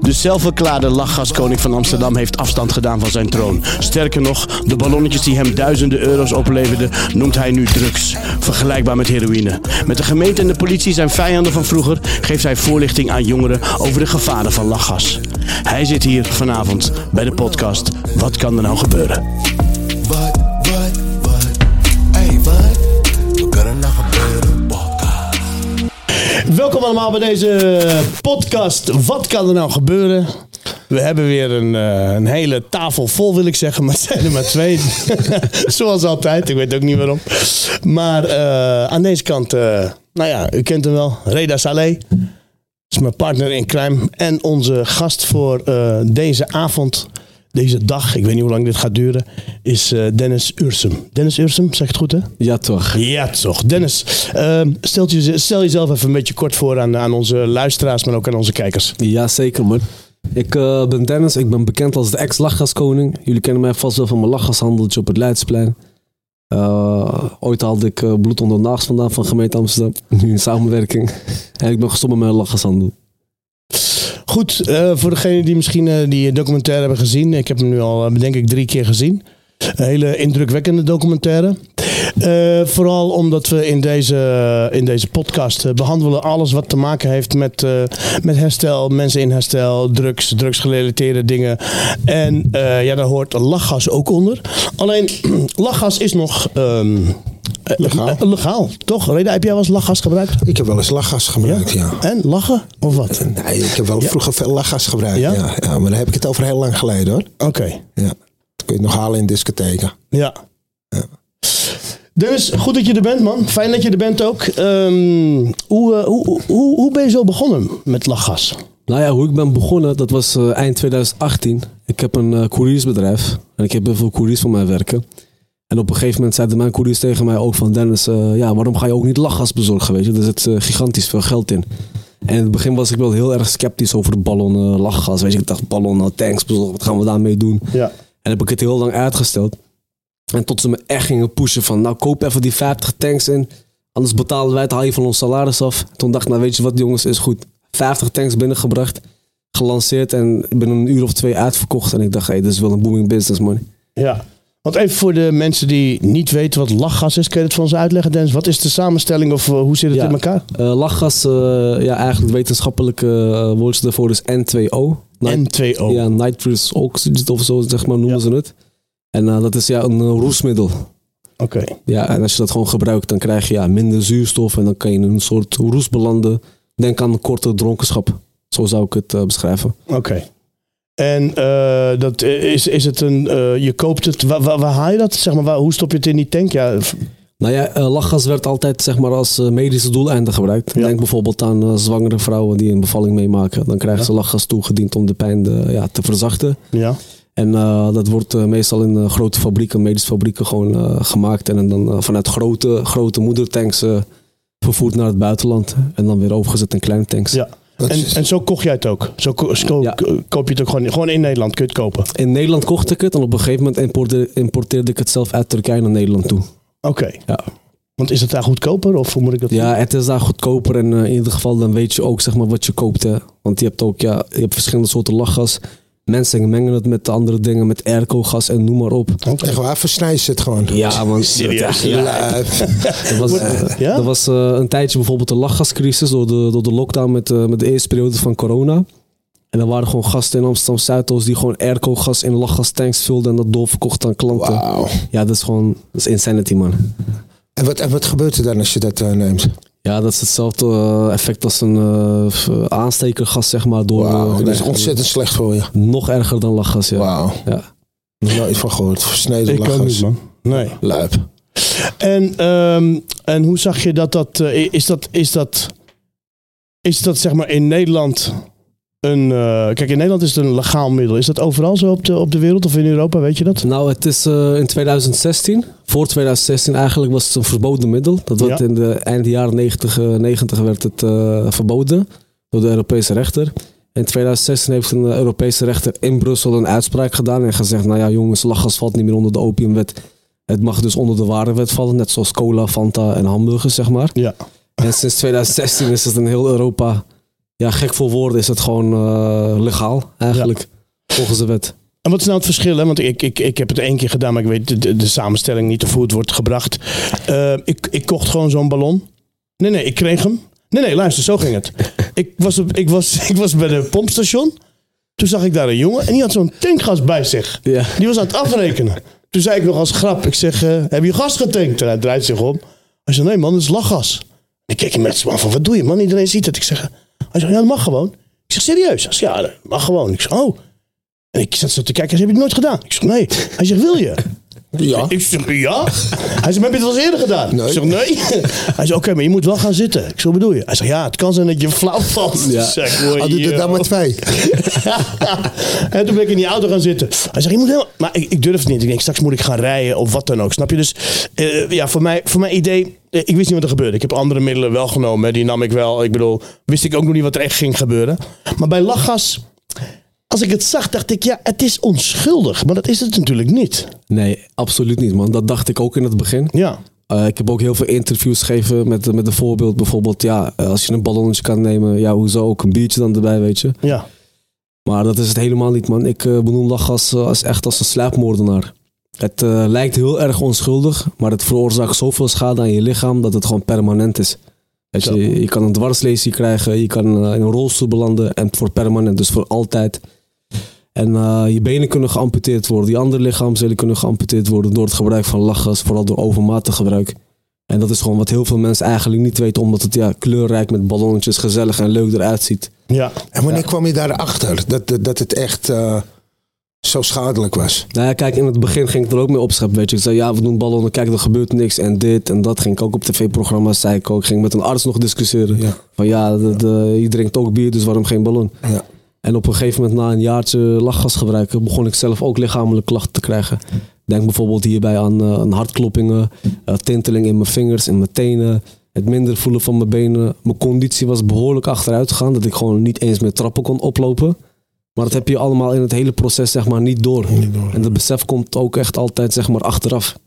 De zelfverklaarde lachgaskoning van Amsterdam heeft afstand gedaan van zijn troon. Sterker nog, de ballonnetjes die hem duizenden euro's opleverden, noemt hij nu drugs. Vergelijkbaar met heroïne. Met de gemeente en de politie zijn vijanden van vroeger, geeft hij voorlichting aan jongeren over de gevaren van lachgas. Hij zit hier vanavond bij de podcast Wat kan er nou gebeuren? Welkom allemaal bij deze podcast. Wat kan er nou gebeuren? We hebben weer een, eh, een hele tafel vol, wil ik zeggen, maar het zijn er maar twee. Zoals altijd, ik weet ook niet waarom. Maar eh, aan deze kant, eh, nou ja, u kent hem wel, Reda Saleh. is mijn partner in crime en onze gast voor deze avond, deze dag, ik weet niet hoe lang dit gaat duren, is eh, Dennis Ursum. Dennis Ursum, zeg het goed hè? Ja, toch. Ja, toch. Dennis, eh, stelt je, stel jezelf even een beetje kort voor aan, aan onze luisteraars, maar ook aan onze kijkers. Ja, zeker man. Ik eh, ben Dennis, ik ben bekend als de ex-lachgaskoning. Jullie kennen mij vast wel van mijn lachgashandeltje op het Leidsplein. Eh, ooit haalde ik bloed onder de nagels vandaan van gemeente Amsterdam. Nu in samenwerking. En ik ben gestopt met mijn lachgashandel. Goed, eh, voor degenen die misschien eh, die documentaire hebben gezien. Ik heb hem nu al, eh, denk ik, drie keer gezien. Een hele indrukwekkende documentaire. Vooral omdat we in deze, in deze podcast eh, behandelen alles wat te maken heeft met, met herstel, mensen in herstel, drugs, drugsgerelateerde dingen. En ja, daar hoort lachgas ook onder. Alleen, lachgas is nog ehm, eh, Legaal. eh, legaal, toch? Reda, heb jij wel eens lachgas gebruikt? Ik heb wel eens lachgas gebruikt, ja. En lachen? Of wat? Nee, ik heb wel vroeger veel lachgas gebruikt, Ja? ja? Ja, maar dan heb ik het over heel lang geleden, hoor. Oké. Ja. Dat kun je nog halen in discotheken. Ja. Dennis, goed dat je er bent, man. Fijn dat je er bent ook. Ehm, hoe, eh, hoe, hoe, hoe ben je zo begonnen met lachgas? Nou ja, hoe ik ben begonnen, dat was eh, eind 2018. Ik heb een eh couriersbedrijf. En ik heb heel veel couriers voor mij werken. En op een gegeven moment zeiden mijn couriers tegen mij ook van... Dennis, eh, ja, waarom ga je ook niet lachgas bezorgen, weet je? Er zit eh, gigantisch veel geld in. En in het begin was ik wel heel erg sceptisch over de ballonnen lachgas. Weet je, ik dacht ballonnen, tanks bezorgen, wat gaan we daarmee doen? Ja. En heb ik het heel lang uitgesteld. En tot ze me echt gingen pushen van, nou koop even die 50 tanks in. Anders betalen wij het, haal je van ons salaris af. Toen dacht ik, nou weet je wat jongens, is goed. 50 tanks binnengebracht, gelanceerd en binnen een uur of twee uitverkocht. En ik dacht, hey, dit is wel een booming business man. ja. Want even voor de mensen die niet weten wat lachgas is, kun je het voor ons uitleggen, Dennis? Wat is de samenstelling of eh, hoe zit het Ja. in elkaar? Eh, lachgas, eh, ja eigenlijk wetenschappelijke uh, woord daarvoor is N2O. Nit- N2O. Ja, nitrous oxide of zo zeg maar noemen Ja. ze het. En dat is ja een roesmiddel. Oké. Ja, en als je dat gewoon gebruikt, dan krijg je ja, minder zuurstof en dan kan je in een soort roes belanden. Denk aan een korte dronkenschap. Zo zou ik het beschrijven. Oké. En eh, dat is, is het een, eh, je koopt het, waar, waar, waar haal je dat? Zeg maar, waar, hoe stop je het in die tank? Ja, Nou ja, eh, lachgas werd altijd zeg maar, als medische doeleinden gebruikt. Ja. Denk bijvoorbeeld aan zwangere vrouwen die een bevalling meemaken. Dan krijgen ze lachgas toegediend om de pijn ja, te verzachten. ja. En dat wordt meestal in grote fabrieken, medische fabrieken gewoon gemaakt. En dan vanuit grote, grote moedertanks vervoerd naar het buitenland. En dan weer overgezet in kleine tanks. ja. En, is- en zo kocht jij het ook? Zo ko- Ja. koop je het ook gewoon, gewoon in Nederland, kun je het kopen? In Nederland kocht ik het en op een gegeven moment importeerde, importeerde ik het zelf uit Turkije naar Nederland toe. Oké. Ja. Want is het daar goedkoper of hoe moet ik dat Ja, het is daar goedkoper en eh, in ieder geval dan weet je ook zeg maar, wat je koopt. Hè. Want je hebt ook ja, je hebt verschillende soorten lachgas. Mensen mengen het met andere dingen, met airco-gas en noem maar op. Echt waar, versnijden ze het gewoon. Ja, want Serieus? Ja, er was, eh, Ja? er was eh, een tijdje bijvoorbeeld de lachgascrisis door de, door de lockdown met, eh, met de eerste periode van corona. En er waren gewoon gasten in Amsterdam Zuidoost die gewoon airco-gas in lachgastanks vulden en dat doorverkochten aan klanten. Wauw. Ja, dat is gewoon dat is insanity, man. En wat, en wat gebeurt er dan als je dat neemt? Ja, dat is hetzelfde eh, effect als een eh, f- aanstekergas, zeg maar. Door, Wauw, eh, dat is ontzettend slecht voor je. Nog erger dan lachgas, ja. Wauw. ja. Nooit van gehoord. Versneden Ik lachgas. niet, man. Nee. Luip. En, ehm, en hoe zag je dat dat, is dat, is dat, is dat zeg maar in Nederland een... eh, kijk, in Nederland is het een legaal middel. Is dat overal zo op de, op de wereld of in Europa? Weet je dat? Nou, het is eh, in 2016, voor 2016 eigenlijk, was het een verboden middel. Dat werd Ja. in de eind jaren 90, eh, 90 werd het eh, verboden door de Europese rechter. In 2016 heeft een eh, Europese rechter in Brussel een uitspraak gedaan en gezegd, nou ja jongens, lachgas valt niet meer onder de opiumwet. Het mag dus onder de warenwet vallen, net zoals cola, Fanta en hamburgers, zeg maar. Ja. En sinds 2016 is het in heel Europa, ja gek voor woorden, is het gewoon eh, legaal eigenlijk, volgens de wet. En wat is nou het verschil? Hè? Want ik, ik, ik heb het één keer gedaan, maar ik weet de, de, de samenstelling niet of hoe het wordt gebracht. Eh, ik, ik kocht gewoon zo'n ballon. Nee, nee, ik kreeg hem. Nee, nee, luister, zo ging het. Ik was, op, ik was, ik was bij de pompstation. Toen zag ik daar een jongen en die had zo'n tankgas bij zich. Ja. Die was aan het afrekenen. Toen zei ik nog als grap, ik zeg, eh, heb je gas getankt? En hij draait zich om. Hij zei, nee man, dat is lachgas. Ik keek hem met z'n van, wat doe je man? Iedereen ziet het. Ik zeg, hij zei, ja, dat mag gewoon. Ik zeg, serieus? Hij ja, dat mag gewoon. Ik zeg, oh. En ik zat zo te kijken, zei, heb het nooit gedaan? Ik zeg, nee. Hij zegt, wil je? Ja. Ik zeg, ja. Hij zegt, heb je het wel eens eerder gedaan? Nee. Ik zeg, nee. Hij zei, oké, maar je moet wel gaan zitten. Ik zeg, bedoel je? Hij zegt, ja, het kan zijn dat je flauw valt. Ja. Zeg, Al doet het dan maar twee. en toen ben ik in die auto gaan zitten. Hij zegt, je moet helemaal... Maar ik, ik durf het niet. Ik denk, straks moet ik gaan rijden of wat dan ook. Snap je? Dus eh, ja, voor, mij, voor mijn idee... eh, ik wist niet wat er gebeurde. Ik heb andere middelen wel genomen. Die nam ik wel. Ik bedoel, wist ik ook nog niet wat er echt ging gebeuren. Maar bij lachgas... Als ik het zag, dacht ik, ja, het is onschuldig. Maar dat is het natuurlijk niet. Nee, absoluut niet, man. Dat dacht ik ook in het begin. Ja. Eh, ik heb ook heel veel interviews gegeven met, met een voorbeeld. Bijvoorbeeld, ja, eh, als je een ballonnetje kan nemen, ja, hoezo ook een biertje dan erbij, weet je. Ja. Maar dat is het helemaal niet, man. Ik eh, benoem lachgas eh, als echt als een slaapmoordenaar. Het lijkt heel erg onschuldig, maar het veroorzaakt zoveel schade aan je lichaam dat het gewoon permanent is. Weet je, je kan een dwarslesie krijgen, je kan in een rolstoel belanden en voor permanent, dus voor altijd. En eh, je benen kunnen geamputeerd worden, je andere lichaamsdelen kunnen geamputeerd worden door het gebruik van lachgas, vooral door overmatig gebruik. En dat is gewoon wat heel veel mensen eigenlijk niet weten, omdat het ja, kleurrijk met ballonnetjes gezellig en leuk eruit ziet. Ja. En wanneer kwam je daarachter dat, dat, dat het echt eh, zo schadelijk was? Nou ja, kijk, in het begin ging ik er ook mee opscheppen, weet je. Ik zei, ja, we doen ballonnen, kijk, er gebeurt niks en dit en dat. Ging ik ook op tv-programma's, zei ik ook. Ik ging met een arts nog discussiëren. Ja. Van ja, de, de- je drinkt ook bier, dus waarom geen ballon? Ja. En op een gegeven moment, na een jaartje lachgas gebruiken, begon ik zelf ook lichamelijke klachten te krijgen. Denk bijvoorbeeld hierbij aan, aan hartkloppingen, eh, tinteling in mijn vingers, in mijn tenen, het minder voelen van mijn benen. Mijn conditie was behoorlijk achteruit gegaan, dat ik gewoon niet eens meer trappen kon oplopen. Maar dat heb je allemaal in het hele proces zeg maar niet door. En dat besef komt ook echt altijd zeg maar achteraf.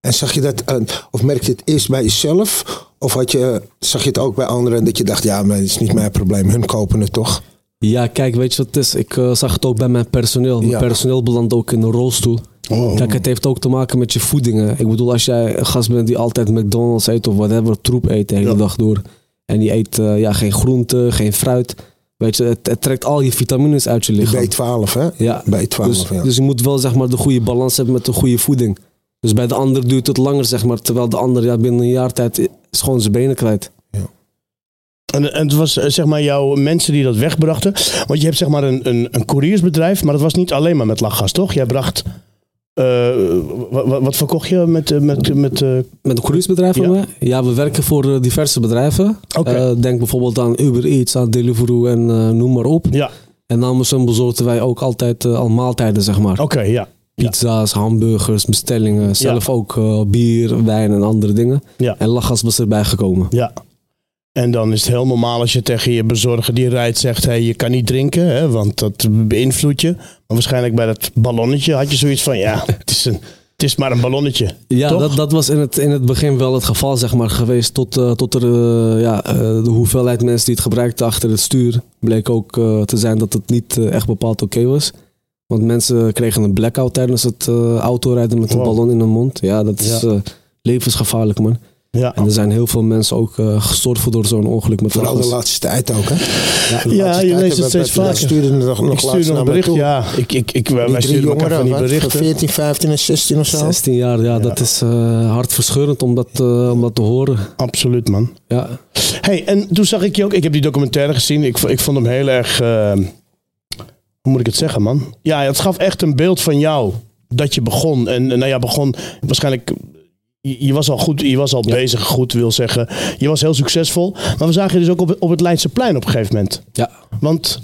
En zag je dat, eh, of merkte je het eerst bij jezelf? Of had je, zag je het ook bij anderen dat je dacht, ja, maar dat is niet mijn probleem, hun kopen het toch? Ja, kijk, weet je wat het is? Ik eh, zag het ook bij mijn personeel. Mijn Ja. personeel belandt ook in een rolstoel. Oh. Kijk, het heeft ook te maken met je voedingen. Ik bedoel, als jij een gast bent die altijd McDonald's eet of whatever, troep eet de hele Ja. dag door. En die eet eh, ja, geen groente, geen fruit. Weet je, het, het trekt al je vitamines uit je lichaam. B12, hè? Ja, B12, dus, ja. dus je moet wel zeg maar de goede balans hebben met de goede voeding. Dus bij de ander duurt het langer, zeg maar. Terwijl de ander ja, binnen een jaar tijd is gewoon zijn benen kwijt. En, en het was eh, zeg maar jouw mensen die dat wegbrachten. Want je hebt zeg maar een, een, een couriersbedrijf, maar dat was niet alleen maar met lachgas, toch? Jij bracht. eh, wat, verkocht je met. eh, met, met Met een cruisebedrijf van Ja. mij? Ja, we werken voor diverse bedrijven. Eh, denk bijvoorbeeld aan Uber Eats, aan Deliveroo en noem maar op. ja, En namens hun bezorgden wij ook altijd al maaltijden, zeg maar. oké, ja. Ja. Pizza's, hamburgers, bestellingen. Zelf ook bier, wijn en andere dingen. Ja. En lachgas was erbij gekomen. ja. En dan is het heel normaal als je tegen je bezorger die rijdt zegt: hey, je kan niet drinken, hè, want dat beïnvloedt je. Maar waarschijnlijk bij dat ballonnetje had je zoiets van: ja, het is, een, het is maar een ballonnetje. Ja, Toch? dat, dat was in het, in het begin wel het geval zeg maar, geweest. Tot, eh, tot er, eh, ja, eh, de hoeveelheid mensen die het gebruikten achter het stuur bleek ook te zijn dat het niet echt bepaald oké was. Want mensen kregen een blackout tijdens het autorijden met een ballon in hun mond. Ja, dat is Ja. levensgevaarlijk, man. Ja, En er zijn heel veel mensen ook eh, gestorven door zo'n ongeluk met Vooral de laatste tijd ook, hè? Ja, je leest het steeds vaker. er nog, nog ik laatst stuur nog naar een bericht. toe. Ja, ik, ik, ik, wij Die drie sturen elkaar van die berichten. 14, 15 en 16 of zo. 16 jaar, ja, dat is eh, hartverscheurend om dat, eh, om dat te horen. Absoluut, man. Ja. Hey, en toen zag ik je ook, ik heb die documentaire gezien. Ik, ik vond hem heel erg, hoe moet ik het zeggen, man? Ja, het gaf echt een beeld van jou. Dat je begon. En nou ja, begon waarschijnlijk. Je, je was al goed, je was al bezig, goed wil zeggen. Je was heel succesvol. Maar we zagen je dus ook op, op het Leidseplein op een gegeven moment. ja. Want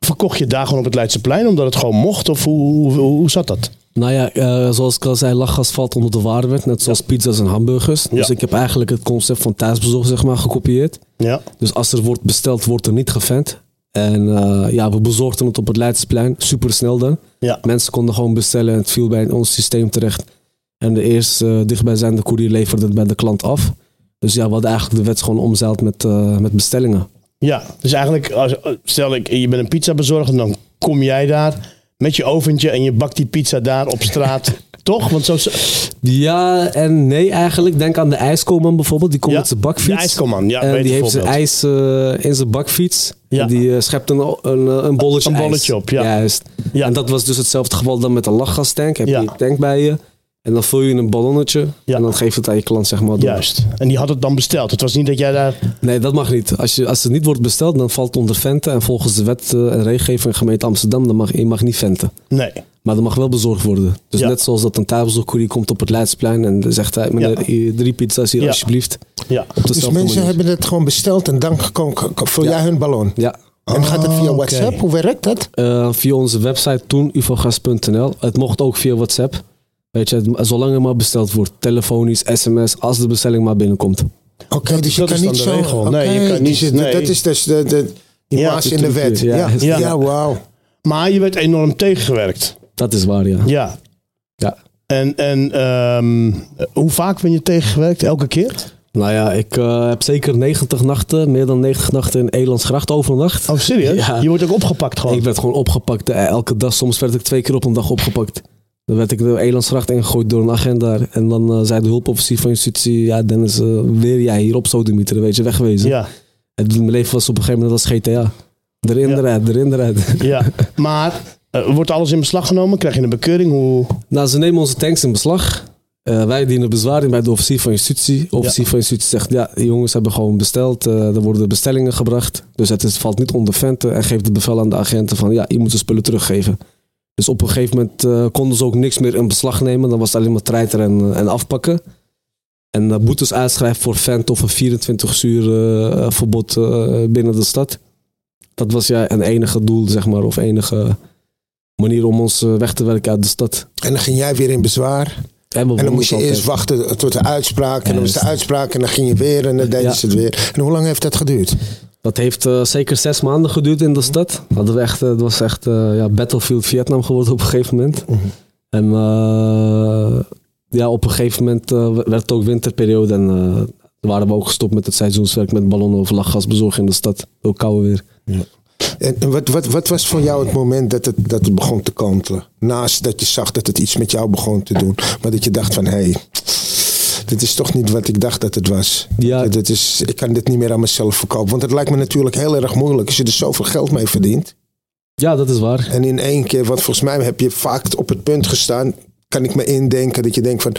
verkocht je daar gewoon op het Leidseplein omdat het gewoon mocht? Of hoe, hoe, zat dat? Nou ja, eh, zoals ik al zei, lachgas valt onder de waarde net zoals pizza's en hamburgers. Dus Ja. ik heb eigenlijk het concept van thuisbezorg zeg maar gekopieerd. Ja. Dus als er wordt besteld, wordt er niet gevent. En eh, ja, we bezorgden het op het Leidseplein, super snel dan. Ja. Mensen konden gewoon bestellen en het viel bij ons systeem terecht. En de eerste eh, dichtbijzijnde koerier leverde het bij de klant af. Dus ja, we hadden eigenlijk de wet gewoon omzeild met, eh, met bestellingen. Ja, dus eigenlijk, als, stel ik, je bent een pizza bezorger, dan kom jij daar met je oventje en je bakt die pizza daar op straat. Toch? Want zo. Ja en nee eigenlijk. Denk aan de ijskoman bijvoorbeeld. Die komt Ja, met zijn bakfiets. de ijskoman, ja, En die heeft zijn ijs eh, in zijn bakfiets. Ja. En die eh, schept een, een, een bolletje Een ijs. bolletje op, ja. Juist. Ja. En dat was dus hetzelfde geval dan met een lachgastank. Heb je je tank bij je. En dan vul je een ballonnetje. Ja. En dan geef je het aan je klant zeg maar door. Juist. En die had het dan besteld. Het was niet dat jij daar. Nee, dat mag niet. Als, je, als het niet wordt besteld, dan valt het onder venten. En volgens de wet eh, en regelgeving van gemeente Amsterdam, dan mag je mag niet venten. Nee. Maar dat mag wel bezorgd worden. Dus Ja. net zoals dat een thuisbezorgcourier komt op het Leidseplein en dan zegt hij, meneer, Ja. drie pizza's hier Ja. alsjeblieft. Ja. Dus mensen manier. hebben het gewoon besteld en dan vul jij hun ballon. Ja, En gaat het via Oh, WhatsApp? Hoe werkt dat? Eh, via onze website toen, ufogas.nl. Het mocht ook via WhatsApp. Weet je, het- zolang er maar besteld wordt. Telefonisch, sms, als de bestelling maar binnenkomt. Oké, dus je dat kan is niet zo... regel. Nee, je kan niet- dus nee. Dat is dus de, de, die Ja, maas de in de wet. ja. Ja, Ja. ja. wauw. Maar je werd enorm tegengewerkt. Dat is waar, ja. Ja. Ja. En, en ehm, hoe vaak ben je tegengewerkt? Elke keer? Nou ja, ik eh, heb zeker 90 nachten, meer dan 90 nachten in Elandsgracht overnacht. Oh, serieus? Ja. Je wordt ook opgepakt gewoon. Ik werd gewoon opgepakt eh, elke dag. Soms werd ik twee keer op een dag opgepakt. Dan werd ik de Elandsgracht ingegooid door een agent daar. En dan eh, zei de hulpofficier van justitie... Ja, Dennis, eh, weer jij hier op Sodemieter, weet je, wegwezen. Ja. En mijn leven was op een gegeven moment als GTA. Erin, Ja. eruit, erin, eruit. ja. Maar eh, wordt alles in beslag genomen? Krijg je een bekeuring? Hoe... nou, ze nemen onze tanks in beslag. Eh, wij dienen bezwaar in bij de officier van justitie. De officier van justitie zegt, ja, die jongens hebben gewoon besteld. er worden bestellingen gebracht. Dus het is, valt niet onder venten. En geeft het bevel aan de agenten van, ja, je moet de spullen teruggeven. Dus op een gegeven moment eh, konden ze ook niks meer in beslag nemen. Dan was het alleen maar treiter en, en afpakken. En eh, boetes uitschrijven voor vent of een 24 uur eh, verbod eh, binnen de stad. Dat was ja een enige doel, zeg maar, of enige manier om ons eh, weg te werken uit de stad. En dan ging jij weer in bezwaar. En, dan moest je eerst wachten tot de uitspraak. En dan was de Juist. uitspraak en dan ging je weer en dan deden Ja. ze het weer. En hoe lang heeft dat geduurd? Dat heeft eh, zeker zes maanden geduurd in de stad. Hadden we echt, eh, het was echt eh, ja, Battlefield Vietnam geworden op een gegeven moment. En eh, ja, op een gegeven moment werd het ook winterperiode. En waren we ook gestopt met het seizoenswerk met ballonnen of lachgas bezorgen in de stad. Ook koude weer. En en wat, wat, wat was voor jou het moment dat het, dat het begon te kantelen? Naast dat je zag dat het iets met jou begon te doen. Maar dat je dacht van, hé, hey, dit is toch niet wat ik dacht dat het was. Ja. Dit is, ik kan dit niet meer aan mezelf verkopen. Want het lijkt me natuurlijk heel erg moeilijk als je er zoveel geld mee verdient. Ja, dat is waar. En in één keer, want volgens mij heb je vaak op het punt gestaan. Kan ik me indenken dat je denkt van,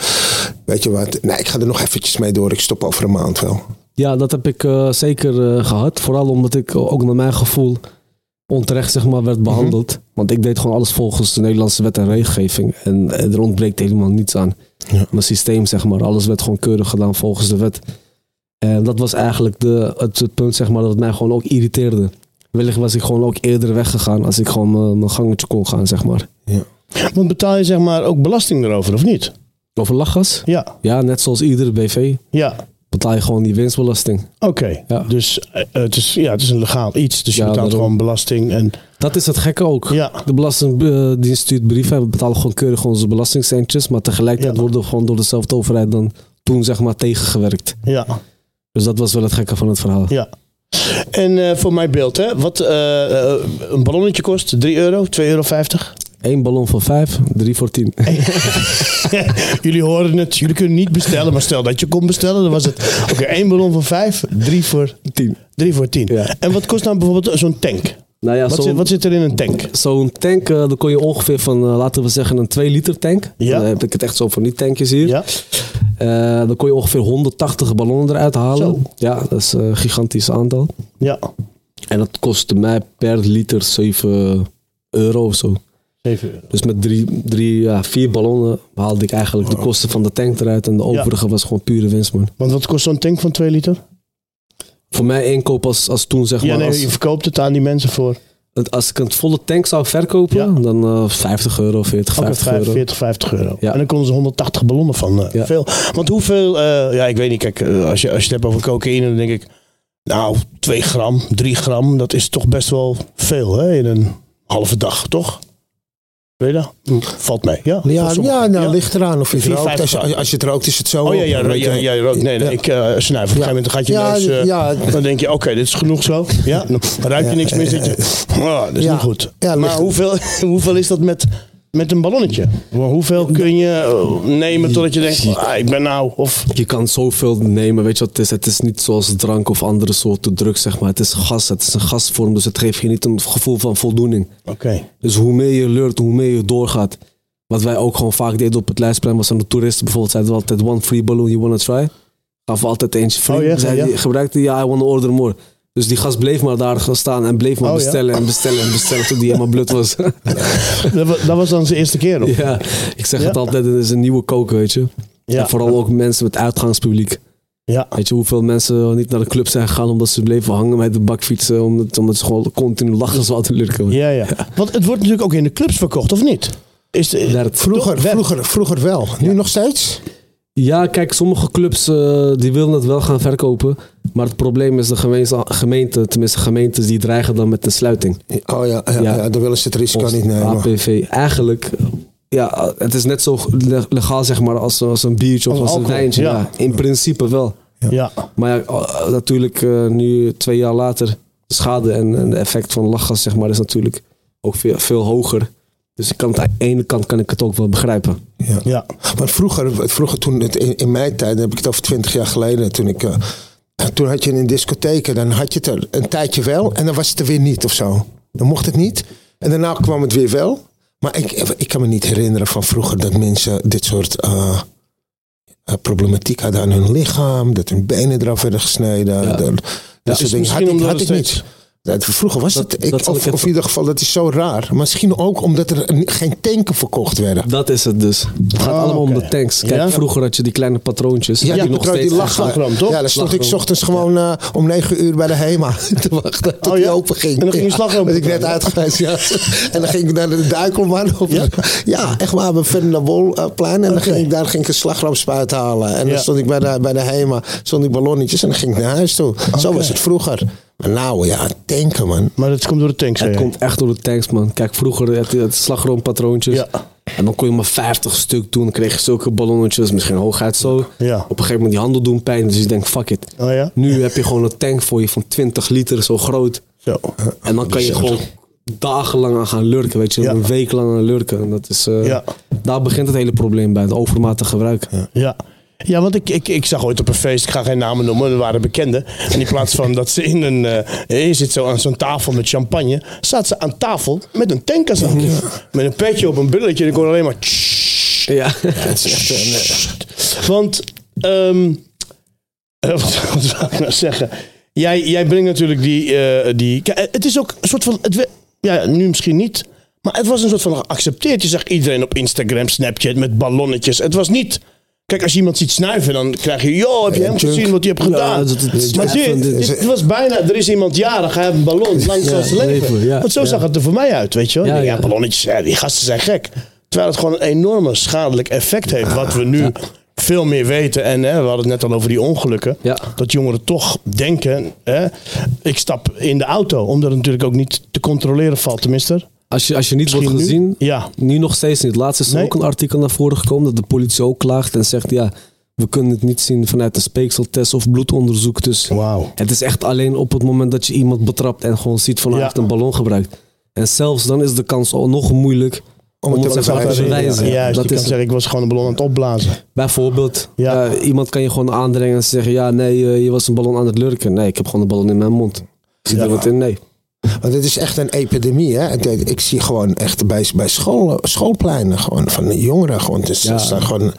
weet je wat, nee, ik ga er nog eventjes mee door. Ik stop over een maand wel. Ja, dat heb ik eh, zeker eh, gehad. Vooral omdat ik ook naar mijn gevoel onterecht zeg maar, werd behandeld. Want ik deed gewoon alles volgens de Nederlandse wet en regelgeving. En eh, er ontbreekt helemaal niets aan. Ja. Mijn systeem, zeg maar. Alles werd gewoon keurig gedaan volgens de wet. En dat was eigenlijk de, het, het punt zeg maar, dat het mij gewoon ook irriteerde. Wellicht was ik gewoon ook eerder weggegaan als ik gewoon mijn- mijn gangetje kon gaan, zeg maar. Want betaal je zeg maar ook belasting erover, of niet? Over lachgas? Ja. Ja, net zoals iedere BV Ja. Betaal je gewoon die winstbelasting. Oké. Ja. Dus eh, het, is, ja, het is een legaal iets. Dus je Ja, betaalt gewoon belasting. En, Dat is het gekke ook. ja. De Belastingdienst stuurt brieven en we betalen gewoon keurig onze belastingcentjes. Maar tegelijkertijd Ja. worden we gewoon door dezelfde overheid dan toen zeg maar tegengewerkt. Ja. Dus dat was wel het gekke van het verhaal. Ja. En eh, voor mijn beeld, hè, wat eh, een ballonnetje kost 3 euro, 2,50 euro. Eén ballon voor vijf, drie voor tien. jullie horen het, jullie kunnen niet bestellen, maar stel dat je kon bestellen, dan was het oké, één ballon voor 5, 3 voor Tien. 3 voor 10. Ja. En wat kost nou bijvoorbeeld zo'n tank? Nou ja, Wat, zit, wat zit er in een tank? zo'n tank, eh dan kon je ongeveer van, eh, laten we zeggen, een 2 liter tank. Ja. Dan heb ik het echt zo van die tankjes hier. Ja. Eh, dan kon je ongeveer 180 ballonnen eruit halen. Zo. Ja, dat is een gigantisch aantal. Ja. En dat kostte mij per liter 7 euro of zo. 7 euro. Dus met drie, drie ja, vier ballonnen haalde ik eigenlijk de kosten van de tank eruit. En de overige was gewoon pure winst, man. Want wat kost zo'n tank van 2 liter? Voor mij inkoop als, als toen zeg Ja, maar... nee, als, je verkoopt het aan die mensen voor. het- als ik een volle tank zou verkopen, Ja. dan eh 50 euro, 40, Ook 50 vijf- euro. 40, 50 euro. Ja. En dan konden ze 180 ballonnen van. eh, Ja. Veel. Want hoeveel, eh, ja, ik weet niet, kijk, als je, als je het hebt over cocaïne, dan denk ik, nou, 2 gram, 3 gram, dat is toch best wel veel hè, in een halve dag, toch? Weet je dat? Hm, Valt mee, ja. Ja, ja, nou, Ja. ligt eraan of je Vier, rookt. Als je, gram. als je het rookt is het zo. Oh ja, ja, ja, weet ja, je. ja, je rookt. Nee, nee, ik uh, snuif. Op een gegeven moment gaat je Ja, neus... eh, ja. Dan denk je, oké, dit is genoeg zo. Ja, dan ruik je niks meer. Zit je, oh, dat is niet goed. Ja, maar ligt- hoeveel, hoeveel is dat met, met een ballonnetje? Hoeveel kun je eh, nemen totdat je denkt, ah, ik ben nou... Of, Je kan zoveel nemen, weet je wat het is? Het is niet zoals drank of andere soorten drugs, zeg maar. Het is gas, het is een gasvorm, dus het geeft je niet een gevoel van voldoening. oké. Dus hoe meer je leurt, hoe meer je doorgaat. Wat wij ook gewoon vaak deden op het lijstplein was aan de toeristen bijvoorbeeld. Zeiden we altijd, one free balloon, you wanna try? Gaf we altijd eentje free. Oh gebruikte ja, I wanna order more. Dus die gast bleef maar daar gaan staan en bleef maar Oh ja. bestellen en bestellen en bestellen tot die helemaal blut was. Dat, wa- dat was dan zijn eerste keer, of? ja, ik zeg Ja. het altijd, het is een nieuwe koken, weet je. Ja. En vooral ook mensen met uitgangspubliek. Ja. Weet je hoeveel mensen niet naar de club zijn gegaan omdat ze bleven hangen met de bakfietsen. Omdat, omdat ze gewoon continu lachen zouden lurken. Ja, ja. Want het wordt natuurlijk ook in de clubs verkocht, of niet? Is de, Vroeger, vroeger, vroeger wel. Nu nog steeds? Ja, kijk, sommige clubs eh, die willen het wel gaan verkopen. Maar het probleem is de gemeente, gemeente, tenminste gemeentes, die dreigen dan met een sluiting. Oh ja, ja, Ja. ja. dan willen ze het risico niet nemen. APV. Eigenlijk, ja, het is net zo le- legaal zeg maar als, als een biertje of Als als, een wijntje. ja. Ja. in principe wel. ja. Maar ja, natuurlijk eh, nu twee jaar later, de schade en, en de effect van lachgas zeg maar is natuurlijk ook veel, veel hoger. Dus ik kan het, aan de ene kant kan ik het ook wel begrijpen. Ja. ja. Maar vroeger, vroeger toen het, in, in mijn tijd, dan heb ik het over twintig jaar geleden, toen ik. eh, toen had je in discotheken, dan had je het er een tijdje wel en dan was het er weer niet of zo. Dan mocht het niet. En daarna kwam het weer wel. Maar ik, ik kan me niet herinneren van vroeger dat mensen dit soort eh, eh, problematiek hadden aan hun lichaam. Dat hun benen eraf werden gesneden. Ja. Dat, soort dingen had ik, had niet. Dat, vroeger was Dat- het, ik, dat of, ik even- of in ieder geval, dat is zo raar. Misschien ook omdat er een- geen tanken verkocht werden. Dat is het dus. Het gaat Oh, allemaal om de tanks. Kijk, Ja? vroeger had je die kleine patroontjes. Ja, die, nog patroon, die steeds gaan. slagroom, toch? Ja, dan stond ik ochtends gewoon eh, om negen uur bij de HEMA te wachten tot Oh ja? die open ging. En dan ging je slagroom werd ik patroon. uitgewezen, ja. En dan ging ik naar de Duikelman. Op ja? ja, echt waar, bij Ferdinand-Wolplein. En dan ging ik, daar ging ik een slagroomspuit halen. En Ja. dan stond ik bij de, bij de HEMA, stond ik ballonnetjes en dan ging ik naar huis toe. Zo was het vroeger. Maar nou, ja, tanken man. Maar dat komt door de tank, zei Het komt echt door de tanks, man. Kijk, vroeger had je het slagroompatroontjes. Ja. En dan kon je maar 50 stuk doen. Dan kreeg je zulke ballonnetjes, misschien hooguit zo. Ja. Op een gegeven moment die handen doen pijn. Dus je denkt, fuck it. Oh ja? Nu heb je gewoon een tank voor je van 20 liter, zo groot. Zo. En dan kan je gewoon dagenlang aan gaan lurken, weet je. Ja. Een week lang aan lurken. En dat is, eh, Ja. Daar begint het hele probleem bij, het overmatig gebruik. Ja. Ja, want ik, ik, ik zag ooit op een feest, ik ga geen namen noemen, er waren bekenden. En in plaats van dat ze in een, eh, je zit zo aan zo'n tafel met champagne, zat ze aan tafel met een tankazak. Met een petje op een brilletje en ik hoorde alleen maar... tssst, Ja. Het is echt Want, wat, wat zou ik nou zeggen? Jij, jij brengt natuurlijk die, eh, die... Het is ook een soort van... Het, ja, nu misschien niet. Maar het was een soort van geaccepteerd. Je zag iedereen op Instagram, Snapchat met ballonnetjes. Het was niet... Kijk, als je iemand ziet snuiven, dan krijg je... Yo, heb je hem gezien wat hij heeft gedaan? dat- dat maar dit, van dit- dit was bijna... Er is iemand jarig, hij heeft een ballon. Lang zal zijn leven. leven, ja, Want zo ja. zag het er voor mij uit, weet je wel. Ja, Ja, ja, ja. ballonnetjes, ja, die gasten zijn gek. Terwijl het gewoon een enorme schadelijk effect heeft. Wat we nu veel meer weten. En hè, we hadden het net al over die ongelukken. Ja. Dat jongeren toch denken, hè, ik stap in de auto. Omdat het natuurlijk ook niet te controleren valt. Tenminste, Als je, als je niet wordt Misschien nu? gezien, Ja. nu nog steeds niet. Laatst is er Nee. ook een artikel naar voren gekomen dat de politie ook klaagt en zegt ja, we kunnen het niet zien vanuit de speekseltest of bloedonderzoek. Dus het is echt alleen op het moment dat je iemand betrapt en gewoon ziet van hij Ja. heeft een ballon gebruikt. En zelfs dan is de kans al nog moeilijk om, het het te bewijzen. Ja, juist, dat je is kan zeggen, ik was gewoon een ballon aan het opblazen. Bijvoorbeeld, Ja. eh, iemand kan je gewoon aandringen en zeggen ja nee, eh, je was een ballon aan het lurken. Nee, ik heb gewoon een ballon in mijn mond. Ja. er wat in, nee. Want het is echt een epidemie. Hè? Ik zie gewoon echt bij, bij school, schoolpleinen gewoon van de jongeren. Gewoon, is, Ja. Er staan gewoon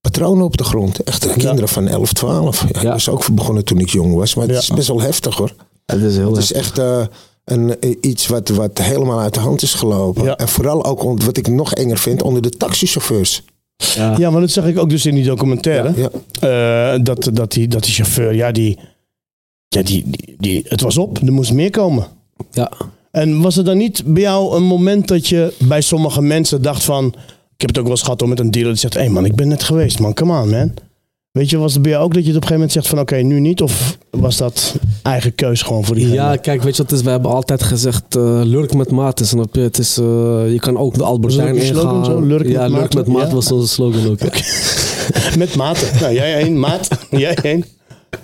patronen op de grond. Echt kinderen van 11, 12. Ja, Ja. Ik was ook begonnen toen ik jong was. Maar het Ja. is best wel heftig hoor. Het is heel Het is echt eh, een, eh, iets wat, wat helemaal uit de hand is gelopen. Ja. En vooral ook wat ik nog enger vind onder de taxichauffeurs. ja. Ja, maar dat zag ik ook dus in die documentaire. Ja. Eh, dat, dat, die, dat die chauffeur, ja, die, ja die, die, die, het was op. Er moest meer komen. Ja. En was er dan niet bij jou een moment dat je bij sommige mensen dacht van... Ik heb het ook wel eens gehad hoor, met een dealer die zegt... Hé hey man, ik ben net geweest man, come on man. Weet je, was het bij jou ook dat je het op een gegeven moment zegt van... Oké, nu niet? Of was dat eigen keus gewoon voor die Ja, kijk, weet je wat het is? We hebben altijd gezegd, eh, lurk met maat. Snap je? Het is, eh, je kan ook de Albertijn ingaan. zo? Lurk ja, met lurk maat? met maat Ja? was onze slogan ook. Met maten. Nou, jij één, maat. Jij één.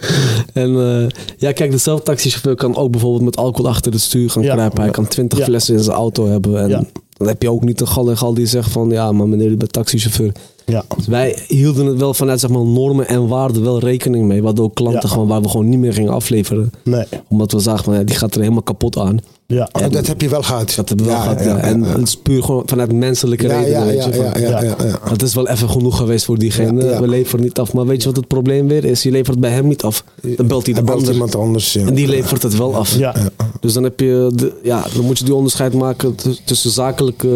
En eh, ja, kijk, dezelfde taxichauffeur kan ook bijvoorbeeld met alcohol achter het stuur gaan Ja. kruipen. Hij kan twintig flessen in zijn auto hebben. En dan heb je ook niet een gal en gal die zegt van, ja, maar meneer, u bent taxichauffeur. Ja. Dus wij hielden het wel vanuit zeg maar, normen en waarden wel rekening mee. Waardoor klanten Ja. gewoon, waar we gewoon niet meer gingen afleveren. Nee. Omdat we zagen van, ja, die gaat er helemaal kapot aan. Ja. Dat heb je wel gehad. Dat hebben we wel Ja, gehad, ja, En het is puur gewoon vanuit menselijke redenen, ja, weet ja, je. van- ja, ja, ja, ja. Het is wel even genoeg geweest voor diegene. Ja, ja. We leveren niet af. Maar weet je wat het probleem weer is? Je levert bij hem niet af. Dan belt hij de belt ander. iemand anders. ja. En die levert het wel af. Ja. Dus dan heb je, de, ja, dan moet je die onderscheid maken tussen zakelijk eh,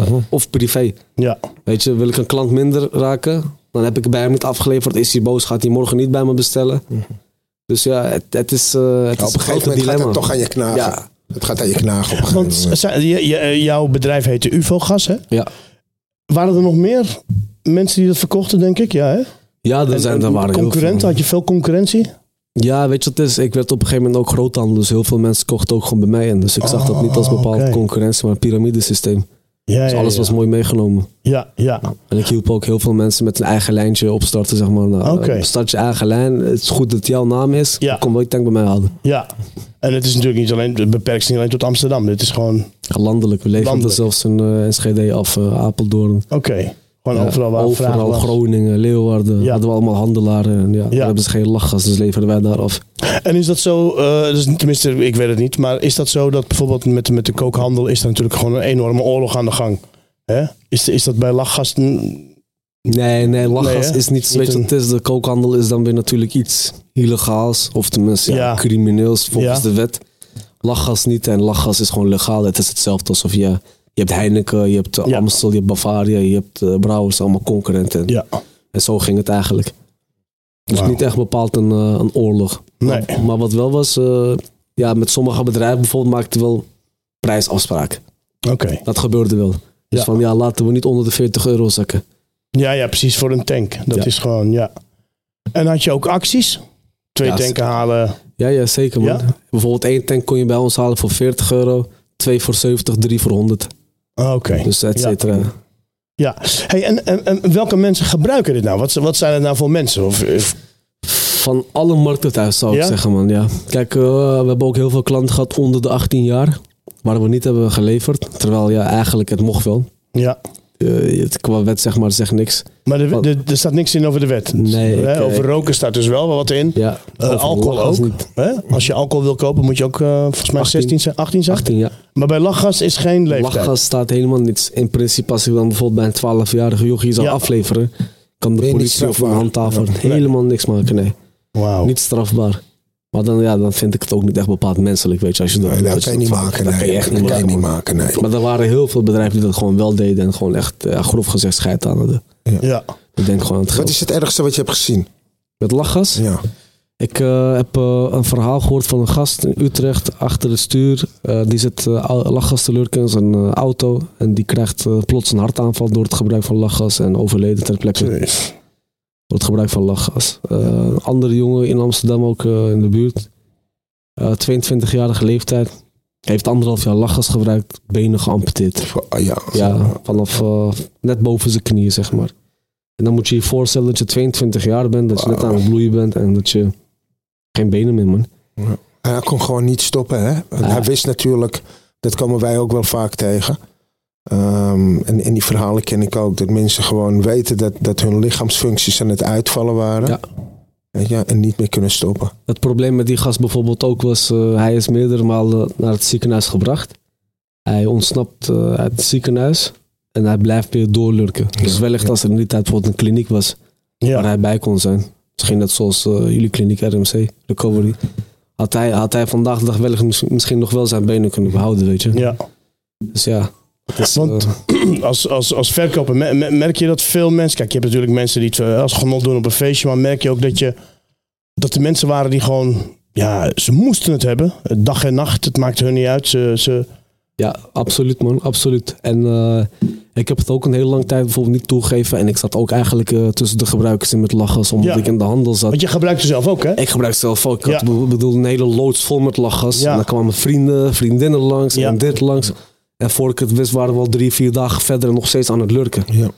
Mhm. of privé. Ja. Weet je, wil ik een klant minder raken, dan heb ik bij hem niet afgeleverd. Is hij boos, gaat hij morgen niet bij me bestellen. Dus ja, het, het is, eh, het Ja, is op een gegeven moment gaat het toch aan je knagen. Ja. Het gaat aan je knagen op een gegeven Want je- je- jouw bedrijf heette UFO-gas, hè? Ja, Waren er nog meer mensen die dat verkochten, denk ik? Ja, hè? ja er, En- zijn, er waren heel concurrenten? Had je veel concurrentie? Ja, weet je wat het is? Ik werd op een gegeven moment ook groothandel. Dus heel veel mensen kochten ook gewoon bij mij in. Dus ik zag dat niet als bepaalde oké. concurrentie, maar een piramidesysteem. Ja, Dus alles ja. was mooi meegenomen. Ja, ja. En ik hielp ook heel veel mensen met een eigen lijntje opstarten, zeg maar. Nou, Oké. eh, Start je eigen lijn. Het is goed dat het jouw naam is. Ja. Kom wel je tank bij mij halen. ja. En het is natuurlijk niet alleen, het beperkt zich niet alleen tot Amsterdam. Het is gewoon, oké. Landelijk. We Landelijk. zelfs in eh Enschede af, eh, Apeldoorn. Gewoon overal waar overal. Groningen, Leeuwarden. Ja. Hadden we allemaal handelaren. En ja, daar hebben ze geen lachgas, dus leverden wij daar af. En is dat zo, eh, dus tenminste, ik weet het niet, maar is dat zo dat bijvoorbeeld met, met de kookhandel is er natuurlijk gewoon een enorme oorlog aan de gang? Hè? Is, is dat bij lachgasten? Nee, nee, lachgas Nee, is niet. Weet je het is? De kookhandel is dan weer natuurlijk iets illegaals. Of tenminste, ja, Ja. crimineels volgens Ja. de wet. Lachgas niet. En lachgas is gewoon legaal. Het is hetzelfde alsof je. Je hebt Heineken, je hebt eh, Ja. Amstel, je hebt Bavaria, je hebt eh, Brouwers, allemaal concurrenten. Ja. En zo ging het eigenlijk. Dus niet echt bepaald een, eh, een oorlog. Nee. Maar, maar wat wel was, ja, met sommige bedrijven bijvoorbeeld maakten wel prijsafspraken. Oké. Dat gebeurde wel. Dus Ja. van ja, laten we niet onder de 40 euro zakken. Ja, ja, precies, voor een tank. Dat Ja. is gewoon, ja. En had je ook acties? Twee Ja, tanken halen. Ja, ja zeker man. Bijvoorbeeld één tank kon je bij ons halen voor 40 euro. Twee voor 70, drie voor 100. Ah, Oké. Dus et cetera. Ja. Hey, en, en, en welke mensen gebruiken dit nou? Wat, wat zijn het nou voor mensen? Of, of- Van alle markten thuis zou ik Ja? zeggen man. Ja. Kijk, eh, we hebben ook heel veel klanten gehad onder de 18 jaar. Waar we niet hebben geleverd. Terwijl ja, eigenlijk het mocht wel. ja. Eh, het qua wet zeg maar zegt niks. Maar er, staat niks in over de wet. Nee, Hè, ik, over roken staat dus wel wat in. Ja, Eh, alcohol lachgas ook. niet. Hè? Als je alcohol wil kopen, moet je ook eh, volgens mij 18. 16 zijn, 18 zijn. 18 jaar. Maar bij lachgas is geen leeftijd. Lachgas staat helemaal niets. In principe, als ik dan bijvoorbeeld bij een 12-jarige jochie zou Ja. afleveren, kan de politie of een handhaver helemaal niks maken. Nee, Wauw. niet strafbaar. Maar dan, ja, dan vind ik het ook niet echt bepaald menselijk, weet je. Als je dat, Nee, dat kan je niet maken. Dat nee. kan je echt niet maken. niet man. maken, nee. Maar er waren heel veel bedrijven die dat gewoon wel deden en gewoon echt, ja, grof gezegd, scheid aan hadden. Ja. Ik denk gewoon aan het Wat is het ergste wat je hebt gezien? Met lachgas? Ja. Ik eh, heb eh, een verhaal gehoord van een gast in Utrecht achter het stuur. Eh, die zit uh, lachgas te lurken in zijn eh, auto. En die krijgt eh, plots een hartaanval door het gebruik van lachgas. En overleden ter plekke Jeez. Door het gebruik van lachgas. Eh, een andere jongen in Amsterdam ook eh, in de buurt. Eh 22-jarige leeftijd. Heeft anderhalf jaar lachgas gebruikt. Benen geamputeerd. Oh, ja. Ja, vanaf eh, net boven zijn knieën, zeg maar. En dan moet je je voorstellen dat je 22 jaar bent, dat je net aan het bloeien bent en dat je geen benen meer, man. En hij kon gewoon niet stoppen. Hè? Ja. Hij wist natuurlijk, dat komen wij ook wel vaak tegen. Ehm, en in die verhalen ken ik ook dat mensen gewoon weten dat, dat hun lichaamsfuncties aan het uitvallen waren. Ja. Weet je, en niet meer kunnen stoppen. Het probleem met die gast bijvoorbeeld ook was, eh, hij is meerdere malen naar het ziekenhuis gebracht. Hij ontsnapt eh, uit het ziekenhuis en hij blijft weer doorlurken. Dus wellicht als er in die tijd bijvoorbeeld een kliniek was waar Ja. hij bij kon zijn. Misschien net zoals eh, jullie kliniek RMC, Recovery. Had hij, had hij vandaag de dag wellicht mis- misschien nog wel zijn benen kunnen behouden, weet je. ja. Dus ja. Is, Want- eh, Als, als, als verkoper me- me- merk je dat veel mensen... Kijk, je hebt natuurlijk mensen die het eh, als genot doen op een feestje. Maar merk je ook dat, je, dat er mensen waren die gewoon... Ja, ze moesten het hebben. Dag en nacht. Het maakte hun niet uit. Ze, ze, Ja, absoluut man, absoluut. En eh, ik heb het ook een hele lange tijd bijvoorbeeld niet toegegeven. En ik zat ook eigenlijk tussen de gebruikers in met lachgas, omdat Ja. ik in de handel zat. Want je gebruikt het zelf ook, hè? Ik gebruik zelf ook. Ik had Ja. bedoel, een hele loods vol met lachgas. Ja. En dan kwamen vrienden, vriendinnen langs en dit langs. En voor ik het wist waren we al drie, vier dagen verder en nog steeds aan het lurken. Ja.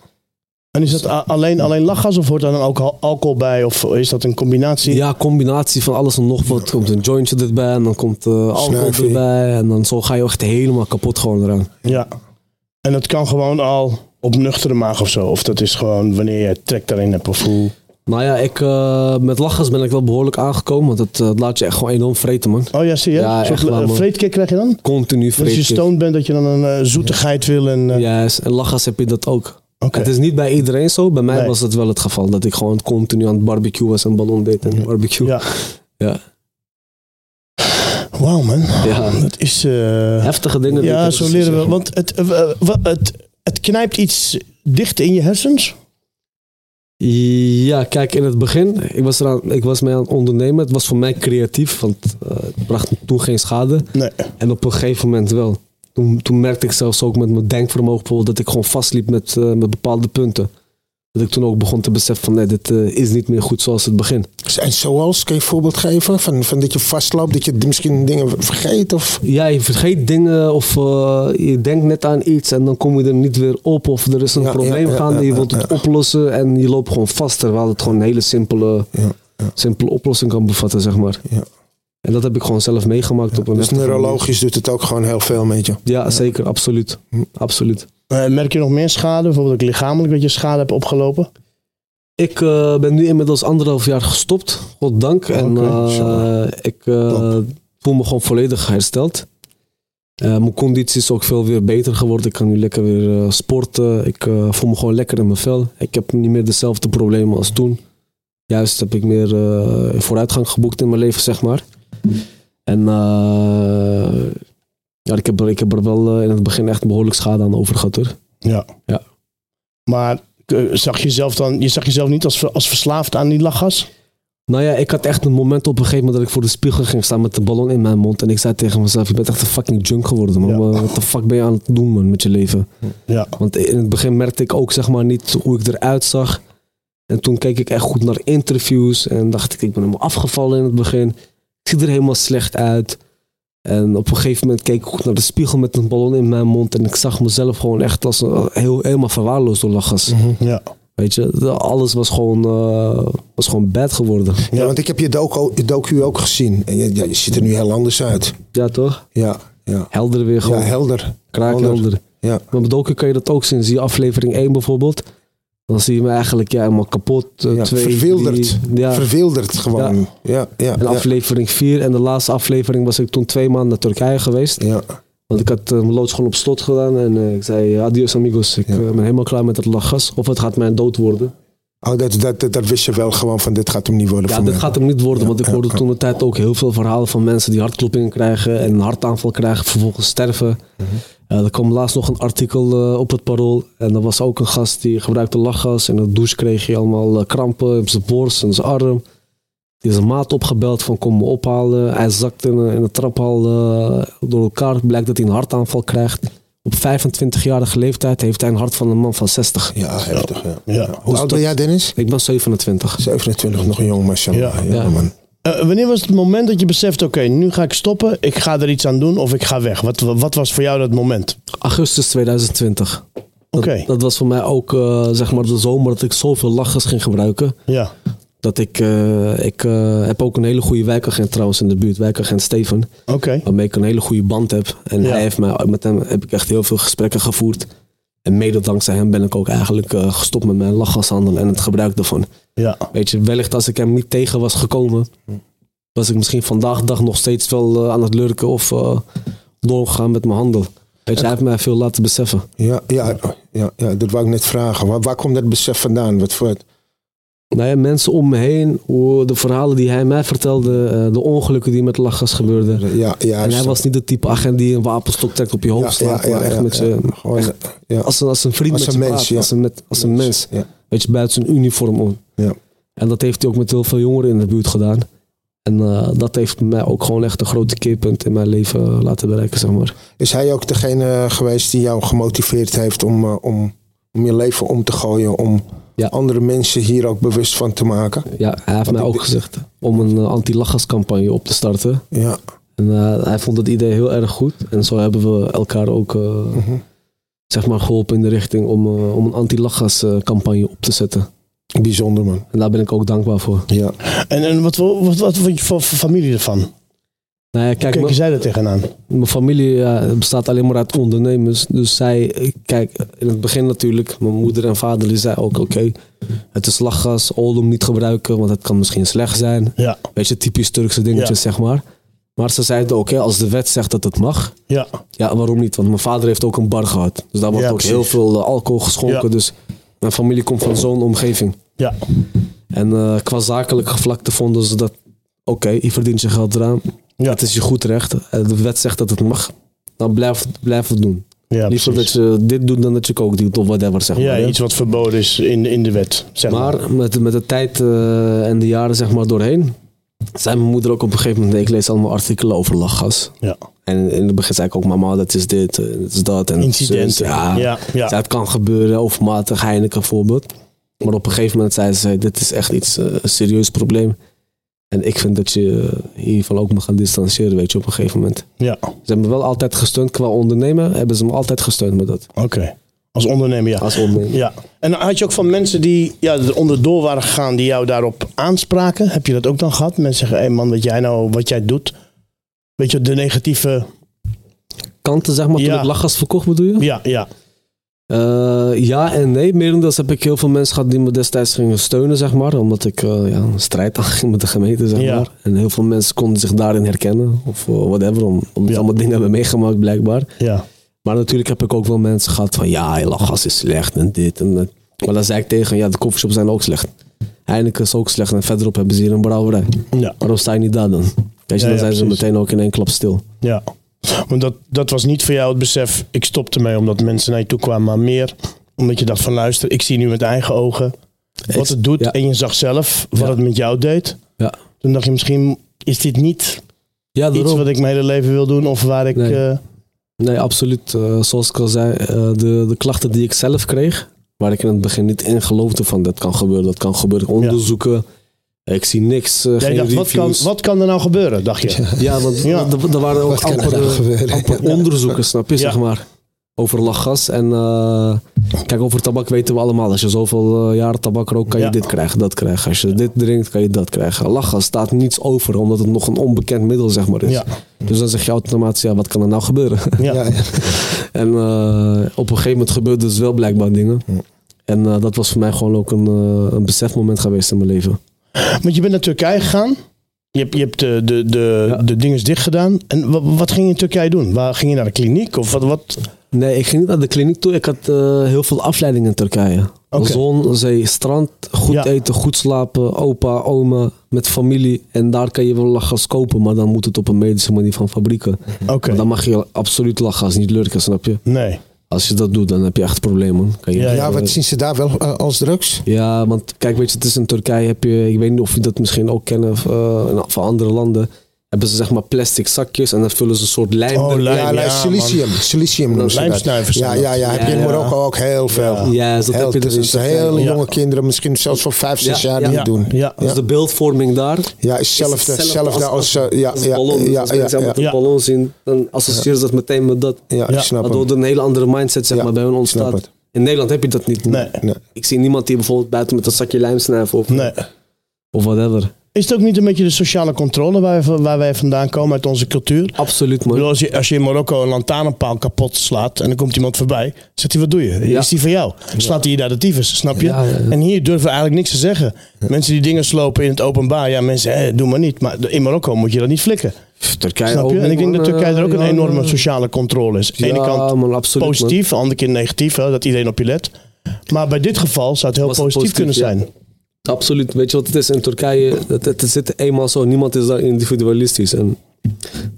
En is dat alleen, alleen lachgas of hoort daar dan ook al- alcohol bij? Of is dat een combinatie? Ja, combinatie van alles en nog wat. Er komt een jointje erbij en dan komt eh alcohol Snuifie. erbij. En dan zo ga je echt helemaal kapot gewoon eraan. Ja. En dat kan gewoon al op nuchtere maag of zo? Of dat is gewoon wanneer je trek daarin hebt of hoe? Nou ja, ik, eh, met lachgas ben ik wel behoorlijk aangekomen. Want het, eh, het laat je echt gewoon enorm vreten, man. Oh ja, zie je? Ja, Een soort echt waar, man. vreetkick krijg je dan? Continu Dus als je stoned bent, dat je dan een eh, zoetigheid wil en... Juist, en lachgas heb je dat ook. Het is niet bij iedereen zo. Bij mij Nee. was het wel het geval. Dat ik gewoon continu aan het barbecue was en ballon deed en barbecue. Ja. Ja. Wauw man. Ja. Dat is... Heftige dingen. die ja, zo leren we. Want het, het, het knijpt iets dicht in je hersens. Ja, kijk, in het begin, ik was, eraan, ik was mee aan het ondernemen. Het was voor mij creatief, want eh, het bracht toen geen schade. Nee. En op een gegeven moment wel. Toen, toen merkte ik zelfs ook met mijn denkvermogen bijvoorbeeld dat ik gewoon vastliep met, eh, met bepaalde punten. Dat ik toen ook begon te beseffen van nee, dit eh, is niet meer goed zoals het begin. En zoals, kun je een voorbeeld geven? Van, van dat je vastloopt, dat je misschien dingen vergeet? Of... Ja, je vergeet dingen of eh, je denkt net aan iets en dan kom je er niet weer op. Of er is een Ja, probleem ja, ja, gaande, je wilt het oplossen en je loopt gewoon vast. Terwijl het gewoon een hele simpele, simpele oplossing kan bevatten, zeg maar. Ja. En dat heb ik gewoon zelf meegemaakt op een Dus manier. neurologisch doet het ook gewoon heel veel met je. Ja, zeker, absoluut. Hm. absoluut. Eh, merk je nog meer schade? Bijvoorbeeld ook lichamelijk dat je schade hebt opgelopen? Ik eh, ben nu inmiddels anderhalf jaar gestopt, goddank. En eh, ik voel me gewoon volledig hersteld. Mijn conditie is ook veel weer beter geworden. Ik kan nu lekker weer sporten. Ik voel me gewoon lekker in mijn vel. Ik heb niet meer dezelfde problemen als toen. Juist heb ik meer vooruitgang geboekt in mijn leven, zeg maar. En ja, ik, heb er, ik heb er wel eh, in het begin echt behoorlijk schade aan overgehad hoor. Ja. Ja. Maar eh, zag je jezelf dan, je zag jezelf niet als, als verslaafd aan die lachgas? Nou ja, ik had echt een moment op een gegeven moment dat ik voor de spiegel ging staan met de ballon in mijn mond. En ik zei tegen mezelf, je bent echt een fucking junk geworden man. Ja. Wat de fuck ben je aan het doen man met je leven? Ja. Want in het begin merkte ik ook zeg maar niet hoe ik eruit zag. En toen keek ik echt goed naar interviews en dacht ik, ik ben helemaal afgevallen in het begin. Ik zie er helemaal slecht uit. En op een gegeven moment keek ik goed naar de spiegel met een ballon in mijn mond. En ik zag mezelf gewoon echt als een, heel, helemaal verwaarloosd door lachgas. Ja. Weet je, alles was gewoon, eh, was gewoon bad geworden. Ja, want ik heb je docu, docu ook gezien. En je, ja, je ziet er nu heel anders uit. Ja, toch? Ja, ja. Helder weer Ja, gewoon. helder. kraakhelder. Ja. Maar met Doku kan je dat ook zien. Zie je aflevering 1 bijvoorbeeld. Dan zie je me eigenlijk ja, helemaal kapot. eh, Ja, twee, verwilderd. drie- ja. Verwilderd gewoon. Ja, ja, En aflevering 4 en de laatste aflevering was ik toen twee maanden naar Turkije geweest. ja. Want ik had eh, mijn loods gewoon op slot gedaan. En eh, ik zei, adios amigos. Ik eh, ben helemaal klaar met het lachgas. Of het gaat mijn dood worden. Oh, dat, dat, dat, dat wist je wel gewoon van dit gaat hem niet worden Ja, dit mij. gaat hem niet worden. Ja, Want ik hoorde ja. toen de tijd ook heel veel verhalen van mensen die hartkloppingen krijgen. En een hartaanval krijgen, vervolgens sterven. Mhm. Eh, er kwam laatst nog een artikel eh, op het parool. En er was ook een gast die gebruikte lachgas. En in de douche kreeg hij allemaal eh, krampen op zijn borst en zijn arm. Die is een maat opgebeld van kom me ophalen. Hij zakt in, de traphal eh, door elkaar. Blijkt dat hij een hartaanval krijgt. Op 25-jarige leeftijd heeft hij een hart van een man van 60. Ja, heftig. Ja. Ja. Ja. Hoe oud ben jij, Dennis? Ik ben 27. 27, nog een jong, mashallah. Ja. Ja, man. Eh, wanneer was het moment dat je beseft, oké, nu ga ik stoppen, ik ga er iets aan doen of ik ga weg? Wat, wat was voor jou dat moment? Augustus 2020. Dat, Oké. dat was voor mij ook eh, zeg maar de zomer dat ik zoveel lachgas ging gebruiken. Ja. Dat ik, eh, ik eh, heb ook een hele goede wijkagent trouwens in de buurt, wijkagent Steven. Oké. Waarmee ik een hele goede band heb. En Ja. hij heeft mij, met hem heb ik echt heel veel gesprekken gevoerd. En mede dankzij hem ben ik ook eigenlijk eh, gestopt met mijn lachgashandel en het gebruik daarvan. Ja. Weet je, wellicht als ik hem niet tegen was gekomen, was ik misschien vandaag de dag nog steeds wel aan het lurken of eh, doorgegaan met mijn handel. Weet je, hij heeft mij veel laten beseffen. Ja, ja, ja, ja, dat wou ik net vragen. Waar, waar komt dat besef vandaan? Wat voor het? Nou ja, mensen om me heen, hoe de verhalen die hij mij vertelde, eh, de ongelukken die met lachgas gebeurden. Ja, ja, En hij was niet de type agent die een wapenstok trekt op je hoofd slaat, maar echt met je, echt ja. als, een, als een vriend Als met een je mens, praat, ja. als, een, met, als een mens. Ja. Weet je, buiten zijn uniform om. Ja. En dat heeft hij ook met heel veel jongeren in de buurt gedaan. En eh, dat heeft mij ook gewoon echt een grote keerpunt in mijn leven laten bereiken, zeg maar. Is hij ook degene geweest die jou gemotiveerd heeft om, eh, om, om je leven om te gooien? Om Ja. andere mensen hier ook bewust van te maken? Ja, hij heeft mij ook gezegd om een eh, anti-lachgascampagne op te starten. Ja. En eh, hij vond het idee heel erg goed. En zo hebben we elkaar ook eh, Mhm. zeg maar geholpen in de richting om, eh, om een anti-lachgascampagne op te zetten. Bijzonder man. En daar ben ik ook dankbaar voor. Ja. En, en wat, wat, wat vond je voor familie ervan? Nou ja, kijk, Kijk, mijn- zij er tegenaan? Mijn familie ja, bestaat alleen maar uit ondernemers. Dus zij, kijk, in het begin natuurlijk, mijn moeder en vader die zeiden ook: oké, het is lachgas, oldum niet gebruiken, want het kan misschien slecht zijn. Ja, Weet je, typisch Turkse dingetjes, zeg maar. Maar ze zeiden ook: oké, als de wet zegt dat het mag, ja, ja, waarom niet? Want mijn vader heeft ook een bar gehad. Dus daar wordt Ja, ook precies. heel veel eh, alcohol geschonken. Dus mijn familie komt van zo'n omgeving. ja. En eh, qua zakelijke vlakte vonden ze dat: oké, je verdient je geld eraan. Ja. Het is je goed recht. De wet zegt dat het mag. Dan blijf, blijf het doen. ja Liever dat je dit doet dan dat je kook doet of whatever, zeg Ja, maar. hè. iets wat verboden is in, in de wet. Zeg maar. Maar met, met de tijd eh, en de jaren zeg maar doorheen, zei mijn moeder ook op een gegeven moment, ik lees allemaal artikelen over lachgas. Ja. En in het begin zei ik ook, mama, dat is dit, eh, dat is dat. En Incidenten. Ja, Ja, ja. Zei, het kan gebeuren, overmatig, Heineken voorbeeld. Maar op een gegeven moment zei ze, dit is echt iets, eh, een serieus probleem. En ik vind dat je eh, hiervan ook mag gaan distancieren, weet je, op een gegeven moment. Ja, Ze hebben me wel altijd gesteund, qua ondernemen hebben ze me altijd gesteund met dat. oké. Als ondernemer, ja. Als ondernemer. Ja. En had je ook van mensen die ja, er onderdoor waren gegaan, die jou daarop aanspraken? Heb je dat ook dan gehad? Mensen zeggen, hé hey man, wat jij nou, wat jij doet. Weet je, de negatieve... Kanten, zeg maar, toen Ja. ik lachgas verkocht bedoel je? Ja, ja, Eh, ja en nee. Merendeels heb ik heel veel mensen gehad die me destijds gingen steunen, zeg maar. Omdat ik eh, ja, een strijd aanging met de gemeente, zeg Ja. maar. En heel veel mensen konden zich daarin herkennen. Of eh, whatever, om, omdat ze Ja. allemaal dingen hebben meegemaakt, blijkbaar. ja. Maar natuurlijk heb ik ook wel mensen gehad van... Ja, lachgas is slecht en dit en dat. Maar dan zei ik tegen ja, de coffeeshops zijn ook slecht. Heineken is ook slecht en verderop hebben ze hier een brouwerij. Ja, Waarom sta je niet daar dan? Weet je, dan zijn ze meteen ook in één klap stil. ja. Want dat, dat was niet voor jou het besef, ik stopte mee omdat mensen naar je toe kwamen, maar meer omdat je dacht van luister, ik zie nu met eigen ogen wat het doet. Ja. En je zag zelf wat Ja. het met jou deed. Ja, Toen dacht je misschien, is dit niet ja iets wat ik mijn hele leven wil doen of waar ik... Nee. eh, Nee, absoluut. Eh, zoals ik al zei, eh, de, de klachten die ik zelf kreeg, waar ik in het begin niet in geloofde van dat kan gebeuren, dat kan gebeuren. Onderzoeken, ik zie niks, jij geen dacht, wat kan, reviews. wat kan er nou gebeuren, dacht je? Ja, want Ja. Er, er waren ook er amper, nou eh, amper onderzoeken, snap je, Ja. zeg maar. Over lachgas. En eh, kijk, over tabak weten we allemaal. Als je zoveel jaren tabak rookt, kan je Ja. dit krijgen, dat krijgen. Als je dit drinkt, kan je dat krijgen. Lachgas staat niets over, omdat het nog een onbekend middel, zeg maar, is. Ja. Dus dan zeg je automatisch, ja, wat kan er nou gebeuren? Ja. Ja, ja. En eh, op een gegeven moment gebeurde dus wel blijkbaar dingen. En eh, dat was voor mij gewoon ook een, een besefmoment geweest in mijn leven. Want je bent naar Turkije gegaan. Je hebt, je hebt de, de, de, Ja. de dingen dicht gedaan. En wat, wat ging je in Turkije doen? Waar ging je naar de kliniek? Of wat? wat? Nee, ik ging niet naar de kliniek toe. Ik had eh, heel veel afleiding in Turkije. Zon, zee, strand, goed Ja. eten, goed slapen, opa, oma, met familie. En daar kan je wel lachgas kopen, maar dan moet het op een medische manier van fabrieken. Oké. Dan mag je absoluut lachgas niet lurken, snap je? Nee. Als je dat doet, dan heb je echt problemen. Kan je, Ja, Ja, wat zien ze daar wel eh, als drugs? Ja, want kijk, weet je, het is in Turkije heb je, ik weet niet of je dat misschien ook kennen of, eh, van andere landen, hebben ze zeg maar plastic zakjes en dan vullen ze een soort lijm. Oh, lijm. ja, ja, ja, silicium. Silicium noemen ze dat. Ja, ja, ja, heb je in Ja, ja. Marokko ook heel veel. Ja, dus dat Heel heb je dus hele Ja. jonge kinderen, misschien zelfs van vijf, zes Ja, jaar, ja. die het doen. Ja. Dus de beeldvorming daar Ja, is hetzelfde, hetzelfde als, eh, ja, als ja, ballon. ja, als ja, ja, ja. ballon zien, dan associëren ze dat meteen met dat. ja, Ja. ik snap Waardoor er een hele andere mindset zeg Ja, maar, bij hun ontstaat. In Nederland heb je dat niet. Nee. Nee. Ik zie niemand die bijvoorbeeld buiten met een zakje lijm of, nee. of whatever. Is het ook niet een beetje de sociale controle waar, wij- waar wij vandaan komen uit onze cultuur? Absoluut man. als, je, als je in Marokko een lantaarnpaal kapot slaat en er komt iemand voorbij, zegt hij: Wat doe je? Ja. Is die van jou? Slaat hij je daar de tyfus, snap je? Ja, ja, ja. En hier durven we eigenlijk niks te zeggen. Mensen die dingen slopen in het openbaar, ja, mensen, hé, doe maar niet. Maar in Marokko moet je dat niet flikken. Turkije Snap ook je? En niet, ik denk dat. Turkije er ook een enorme sociale controle is. Aan de ene kant man, absoluut, positief, aan de andere keer negatief, hè, dat iedereen op je let. Maar bij dit geval zou het heel positief, kunnen zijn. Absoluut. Weet je wat het is in Turkije? Het, het zit eenmaal zo. Niemand is daar individualistisch. En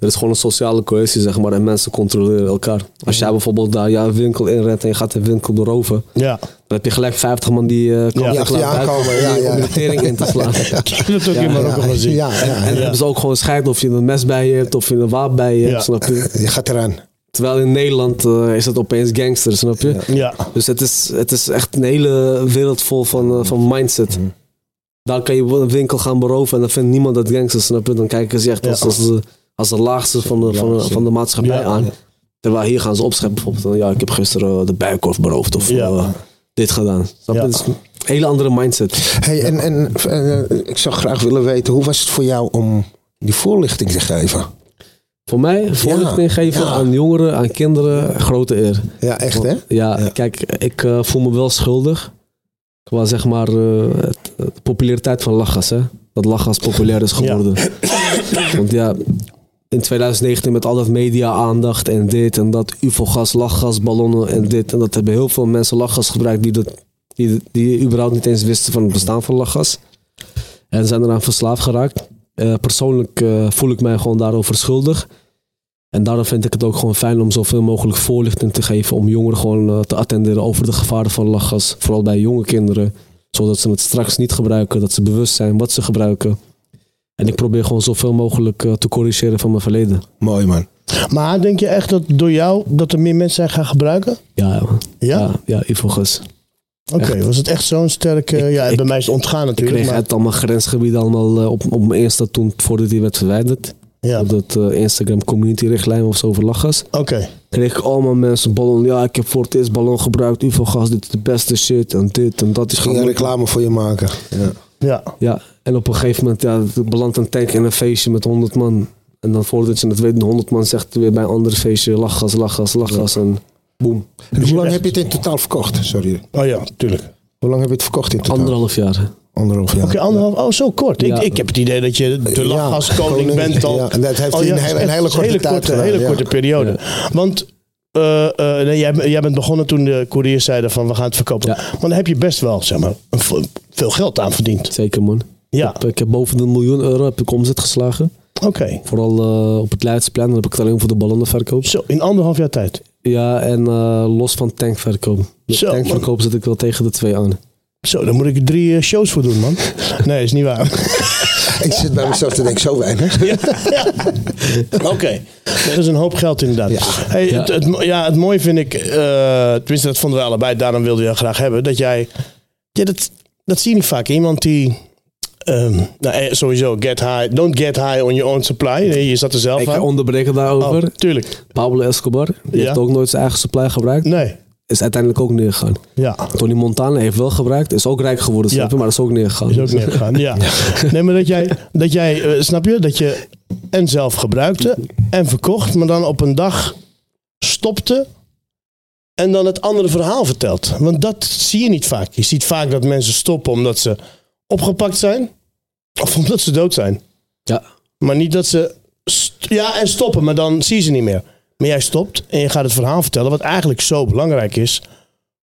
Er is gewoon een sociale cohesie, zeg maar. En mensen controleren elkaar. Als jij bijvoorbeeld daar ja, een winkel inrent en je gaat een winkel beroven. Ja. Dan heb je gelijk 50 man die eh komen Ja, achter je aankomen, om ja, je- ja. om je tering in te slaan. Het ook in Marokko ja, gezien. ja, ja, En dan ja. hebben ze ook gewoon scheid of je een mes bij je hebt of je een wapen bij je hebt, Ja. snap je? Je gaat eraan. Terwijl in Nederland eh, is het opeens gangster, snap je? Ja. Dus het is, het is echt een hele wereld vol van, eh, van mindset. Mhm. Daar kan je een winkel gaan beroven en dan vindt niemand dat gangster, snap je? Dan kijken ze echt Ja. als, als, de, als de laagste van de, van de, van de maatschappij Ja. aan. Terwijl hier gaan ze opscheppen bijvoorbeeld. Ja, ik heb gisteren eh, de bijenkorf beroofd of eh, dit gedaan. Snap je? Een hele andere mindset. Hey, en, en eh, ik zou graag willen weten, hoe was het voor jou om die voorlichting te geven? Voor mij, voorlichting geven aan jongeren, aan kinderen, grote eer. Ja, echt hè? Ja, Ja. kijk, ik eh, voel me wel schuldig. Qua zeg maar eh, het, de populariteit van lachgas, hè. Dat lachgas populair is geworden. Want ja, in 2019 met al dat media-aandacht en dit en dat, ufo-gas, lachgas, ballonnen en dit en dat, hebben heel veel mensen lachgas gebruikt die, dat, die, die überhaupt niet eens wisten van het bestaan van lachgas. En zijn eraan verslaafd geraakt. Eh, persoonlijk eh, voel ik mij gewoon daarover schuldig. En daarom vind ik het ook gewoon fijn om zoveel mogelijk voorlichting te geven. Om jongeren gewoon eh, te attenderen over de gevaren van lachgas. Vooral bij jonge kinderen. Zodat ze het straks niet gebruiken. Dat ze bewust zijn wat ze gebruiken. En ik probeer gewoon zoveel mogelijk te corrigeren van mijn verleden. Mooi man. Maar denk je echt dat door jou dat er meer mensen zijn gaan gebruiken? Ja, Ja? ja, ja Ivogus. Oké, was het echt zo'n sterke... ja, ik- bij mij is het ontgaan Ik natuurlijk. kreeg maar, uit allemaal grensgebieden allemaal eh, op, op mijn Insta toen, voordat die werd verwijderd. ja, Op dat eh, Instagram community richtlijn of zo over lachgas. oké. kreeg ik allemaal mensen ballon. Ja, ik heb voor het eerst ballon gebruikt. UFO-gas, dit is de beste shit. En dit en dat is gewoon... reclame voor je maken. Ja. Ja, Ja, en op een gegeven moment ja, het belandt een tank in een feestje met 100 man. En dan voordat je het weet, de 100 man zegt weer bij een ander feestje lachgas, lachgas, lachgas. En En hoe lang heb je het in totaal verkocht? Sorry. oh ja, tuurlijk. Hoe lang heb je het verkocht in totaal? Anderhalf jaar. Anderhalf jaar. Oké, anderhalf... Oh, zo kort. Ja. Ik, ik heb het idee dat je de Ja, lachgaskoning koning, bent al. ja, en dat heeft Oh hij een hele- een hele korte hele tijd korte, gedaan, hele ja. korte periode. Want eh, eh, nee, jij, jij bent begonnen toen de couriers zeiden van we gaan het verkopen. Ja. Maar dan heb je best wel zeg maar, veel geld aan verdiend. Zeker man. Ja, Ik, heb, ik heb boven de miljoen euro heb ik omzet geslagen. oké. Vooral eh, op het Leidsplein. Dan heb ik het alleen voor de ballonnenverkoop. Zo, in anderhalf jaar tijd. Ja, en eh, los van tankverkoop. Met Zo, tankverkoop zit ik wel tegen de twee aan. Zo, daar moet ik drie eh, shows voor doen, man. Nee, is niet waar. Ik zit bij mezelf te denken, zo weinig. Oké, dat is een hoop geld inderdaad. Hey, Ja. Het, ja, het mooie vind ik, eh, tenminste dat vonden we allebei, daarom wilde je graag hebben, dat jij, ja, dat, dat zie je niet vaak. Iemand die, ehm, nou, eh, sowieso, get high, don't get high on your own supply. Je zat er zelf Ik ga onderbreken daarover. Oh, tuurlijk. Pablo Escobar, die Ja. heeft ook nooit zijn eigen supply gebruikt. Nee, Is uiteindelijk ook neergegaan. ja. Tony Montana heeft wel gebruikt, is ook rijk geworden, Ja. je, maar is ook neergegaan. Is ook neergegaan, ja. Nee, maar dat jij, dat jij eh, snap je, dat je en zelf gebruikte en verkocht, maar dan op een dag stopte en dan het andere verhaal vertelt. Want dat zie je niet vaak. Je ziet vaak dat mensen stoppen omdat ze opgepakt zijn of omdat ze dood zijn. Ja. Maar niet dat ze, ja en stoppen, maar dan zie je ze niet meer. Maar jij stopt en je gaat het verhaal vertellen wat eigenlijk zo belangrijk is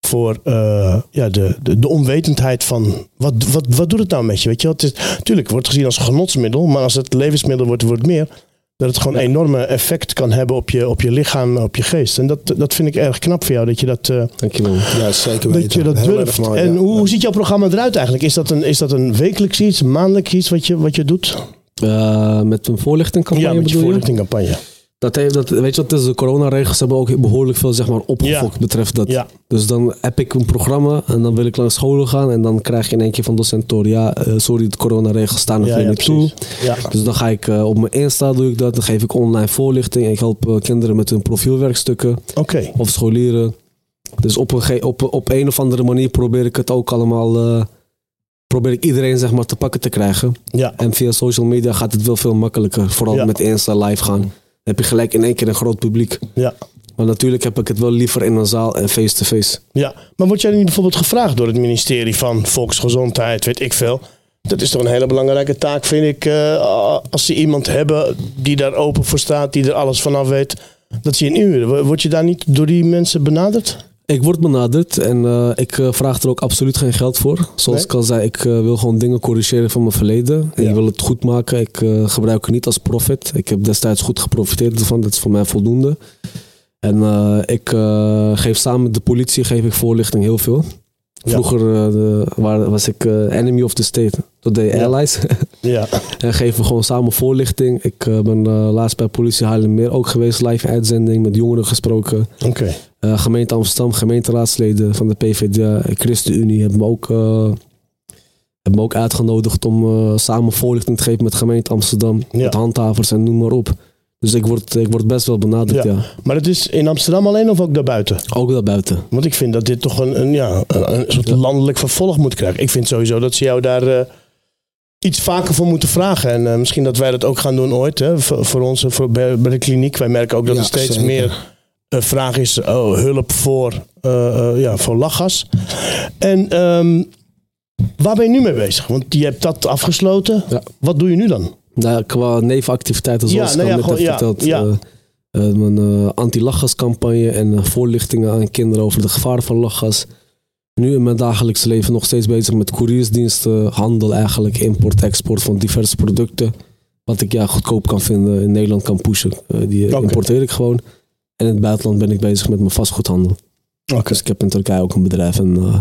voor eh, ja, de, de, de onwetendheid van wat, wat, wat doet het nou met je? Weet je, het is, tuurlijk wordt het gezien als genotsmiddel, maar als het levensmiddel wordt, wordt het meer. Dat het gewoon een enorme effect kan hebben op je, op je lichaam, op je geest. En dat, dat vind ik erg knap voor jou, dat je dat, eh, Dankjewel. Ja, zeker weten. dat, je dat Heel durft. erg mooi, en ja. hoe, hoe ziet jouw programma eruit eigenlijk? Is dat een, is dat een wekelijks iets, een maandelijks iets wat je, wat je doet? Eh, met een voorlichtingcampagne ja, met je? voorlichtingcampagne. Dat heeft, dat, weet je wat, tussen de coronaregels hebben ook behoorlijk veel zeg maar, opgefokt Ja. betreft dat. Ja. Dus dan heb ik een programma en dan wil ik langs scholen gaan en dan krijg je in één keer van docent Tor, ja, eh, sorry, de coronaregels staan nog Ja, niet toe. precies. Dus dan ga ik eh, op mijn Insta doe ik dat, dan geef ik online voorlichting. Ik help eh, kinderen met hun profielwerkstukken of scholieren. Dus op een, op, op een of andere manier probeer ik het ook allemaal, probeer ik iedereen zeg maar te pakken te krijgen. Ja. En via social media gaat het wel veel makkelijker. Vooral Ja. met Insta live gaan. Heb je gelijk in één keer een groot publiek. Ja. Maar natuurlijk heb ik het wel liever in een zaal en face-to-face. Ja, maar word jij niet bijvoorbeeld gevraagd door het ministerie van Volksgezondheid, weet ik veel? Dat is toch een hele belangrijke taak, vind ik. eh, als ze iemand hebben die daar open voor staat, die er alles vanaf weet, dat ze je inhuren. Word je daar niet door die mensen benaderd? Ik word benaderd en eh, ik eh, vraag er ook absoluut geen geld voor. Zoals Nee? ik al zei, ik eh, wil gewoon dingen corrigeren van mijn verleden. En Ja. ik wil het goed maken. Ik gebruik het niet als profit. Ik heb destijds goed geprofiteerd ervan. Dat is voor mij voldoende. En ik geef samen met de politie geef ik voorlichting heel veel. Vroeger de- waar- was ik enemy of the state. Door de Ja. allies. Ja. en geven we gewoon samen voorlichting. Ik eh, ben eh, laatst bij politie Haarlemmermeer ook geweest. Live uitzending met jongeren gesproken. Oké. Eh, gemeente Amsterdam, gemeenteraadsleden van de PvdA, ChristenUnie hebben me ook, hebben me ook uitgenodigd om samen voorlichting te geven met gemeente Amsterdam, Ja. met handhavers en noem maar op. Dus ik word, ik word best wel benaderd, Ja. ja. Maar het is in Amsterdam alleen of ook daarbuiten? Ook daarbuiten. Want ik vind dat dit toch een, een, ja, een, een soort landelijk vervolg moet krijgen. Ik vind sowieso dat ze jou daar iets vaker voor moeten vragen. En eh, misschien dat wij dat ook gaan doen ooit. Hè, voor, voor ons, voor, bij, bij de kliniek. Wij merken ook dat Ja, er steeds zeker. meer eh, vraag is. Oh, hulp voor, eh, ja, voor lachgas. En ehm, waar ben je nu mee bezig? Want je hebt dat afgesloten. Ja. Wat doe je nu dan? Nou, qua nevenactiviteiten, zoals Ja, ik al nou net gewoon- verteld. mijn anti-lachgascampagne en voorlichtingen aan kinderen over de gevaren van lachgas. Nu in mijn dagelijks leven nog steeds bezig met couriersdiensten, handel eigenlijk, import, export van diverse producten. Wat ik ja, goedkoop kan vinden, in Nederland kan pushen. Eh, die eh, importeer ik gewoon. En in het buitenland ben ik bezig met mijn vastgoedhandel. Oké. Dus ik heb in Turkije ook een bedrijf. En eh,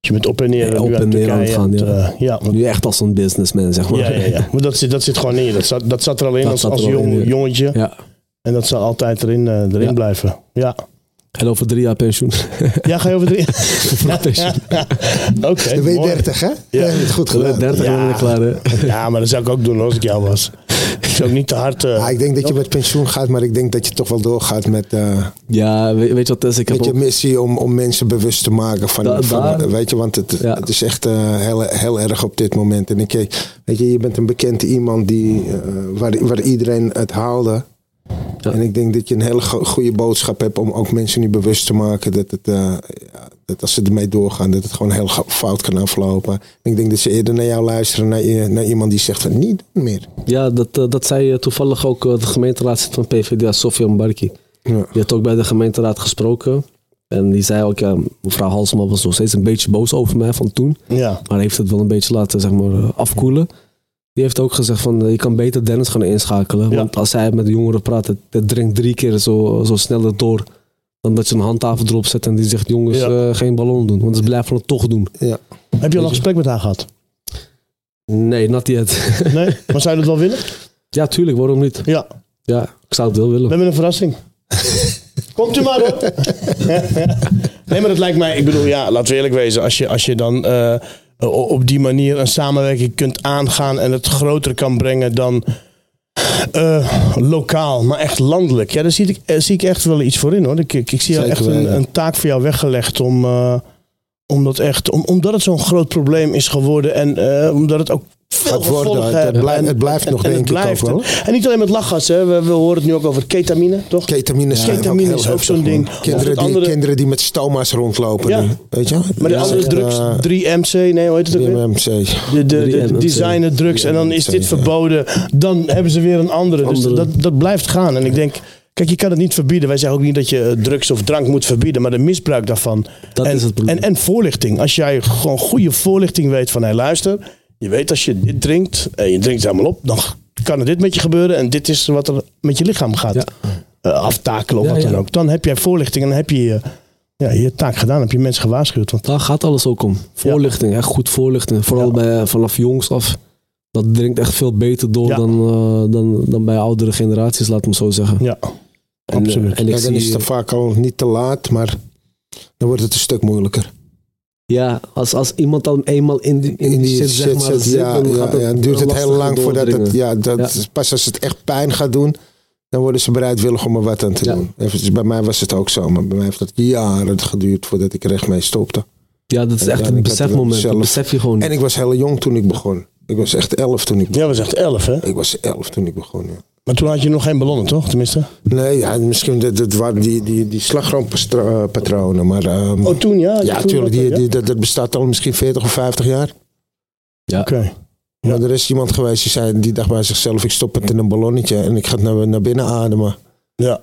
Je bent op en neer. Ja, op nu uit en neer aan het gaan, ja. eh, ja, want- nu echt als een businessman, zeg maar. ja, ja, ja. Maar dat zit, dat zit gewoon in je. Dat zat, dat zat er al in Dat als, als al jong, in, jongetje. Ja. En dat zal altijd erin, eh, erin blijven. Ja. En over drie jaar pensioen. Ja, ga je over drie. pensioen. Oké. De mooi. W30, hè? Ja. Ja. je het goed gedaan. 30 Ja. ben klaar, hè? Ja, maar dat zou ik ook doen als ik jou was. Ik zou ook niet te hard. Ja, ik denk dat je met pensioen gaat, maar ik denk dat je toch wel doorgaat met, eh, Ja, weet, weet je wat is? Ik heb met je ook, missie om, om mensen bewust te maken van, Da- van daar- weet je, want het, Ja. het is echt eh, heel, heel erg op dit moment. En ik, weet je, je bent een bekend iemand die, eh, waar, waar iedereen het haalde. Ja. En ik denk dat je een hele go- goede boodschap hebt om ook mensen nu bewust te maken dat, het, eh, dat als ze ermee doorgaan, dat het gewoon heel fout kan aflopen. En ik denk dat ze eerder naar jou luisteren, naar, naar iemand die zegt van niet meer. ja, dat, eh, dat zei eh, toevallig ook de gemeenteraadslid van PvdA, Sofia Mbarki. Ja. Die had ook bij de gemeenteraad gesproken. En die zei ook, ja, mevrouw Halsema was nog steeds een beetje boos over mij van toen. ja. Maar heeft het wel een beetje laten zeg maar, afkoelen. Die heeft ook gezegd van, eh, je kan beter Dennis gaan inschakelen. Ja. Want als hij met de jongeren praat, het, het dringt drie keer zo, zo sneller door. Dan dat je een handhaven erop zet en die zegt, jongens, Ja. eh, geen ballon doen. Want ze blijven het toch doen. Ja. Heb je al een gesprek met haar gehad? Nee, not yet. Nee? Maar zou je dat wel willen? ja, tuurlijk, waarom niet? Ja. Ja, ik zou het wel We willen. hebben een verrassing. Komt u maar hoor. nee, maar dat lijkt mij, ik bedoel, ja, laten we eerlijk wezen. Als je, als je dan eh, op die manier een samenwerking kunt aangaan en het groter kan brengen dan eh, lokaal, maar echt landelijk. Ja, daar zie ik, eh, zie ik echt wel iets voor in hoor. Ik, ik, ik zie Zeker echt een, een taak voor jou weggelegd om. eh, omdat, echt, om, omdat het zo'n groot probleem is geworden en eh, omdat het ook veel gevolgen Het- het blijft- En- het blijft en- nog, en denk het ik, ook blijft. wel. En niet alleen met lachgas, hè. We, we horen het nu ook over ketamine, toch? Ketamine, Ketamine ook is ook zo'n ding. Kinderen, die, andere- kinderen die met stoma's rondlopen. Ja. weet je? Maar de andere echt, drugs, eh, 3MC, nee, hoe heet het ook weer? 3MC. De, de, de, 3MC. designer drugs. En dan is dit 3MC, verboden. Dan hebben ze weer een andere. Dus dat, dat blijft gaan. En ik denk, kijk, je kan het niet verbieden. Wij zeggen ook niet dat je eh, drugs of drank moet verbieden. Maar de misbruik daarvan. Dat en, is het probleem. En, en voorlichting. Als jij gewoon goede voorlichting weet van, hé luister. Je weet als je dit drinkt en je drinkt het allemaal op. Dan kan er dit met je gebeuren. En dit is wat er met je lichaam gaat. Ja. eh, aftakelen of Ja, wat dan ja. ook. Dan heb jij voorlichting en dan heb je je, ja, je taak gedaan. Heb je mensen gewaarschuwd. Want Daar gaat alles ook om. Voorlichting, echt goed voorlichting. Vooral Ja. bij, vanaf jongs af. Dat dringt echt veel beter door Ja. dan, eh, dan, dan bij oudere generaties, laat me zo zeggen. ja, En, absoluut. eh, En, ik Ja, dan is zie, het vaak al niet te laat, maar dan wordt het een stuk moeilijker. Ja, als, als iemand dan eenmaal in die, in die shit, zeg maar, zit, ja, dan ja, gaat het ja, dan duurt het heel lang voordat het, ja, dat, Ja. pas als het echt pijn gaat doen, dan worden ze bereidwillig om er wat aan te Ja. doen. Even, bij mij was het ook zo, maar bij mij heeft het jaren geduurd voordat ik er echt mee stopte. Ja, dat is echt een besefmoment. Dat besef je gewoon En ik was heel jong toen ik begon. Ik was echt elf toen ik begon. Jij was echt elf, hè? Ik was elf toen ik begon, ja. Maar toen had je nog geen ballonnen, toch? Tenminste. Nee, ja, misschien dat, dat waren die, die, die slagroompatronen, maar... ehm, Oh, toen ja? ja, natuurlijk, die, ja? die, dat, dat bestaat al misschien 40 of 50 jaar. Oké. Maar er is iemand geweest die zei, die dacht bij zichzelf, ik stop het in een ballonnetje en ik ga het naar, naar binnen ademen. Ja.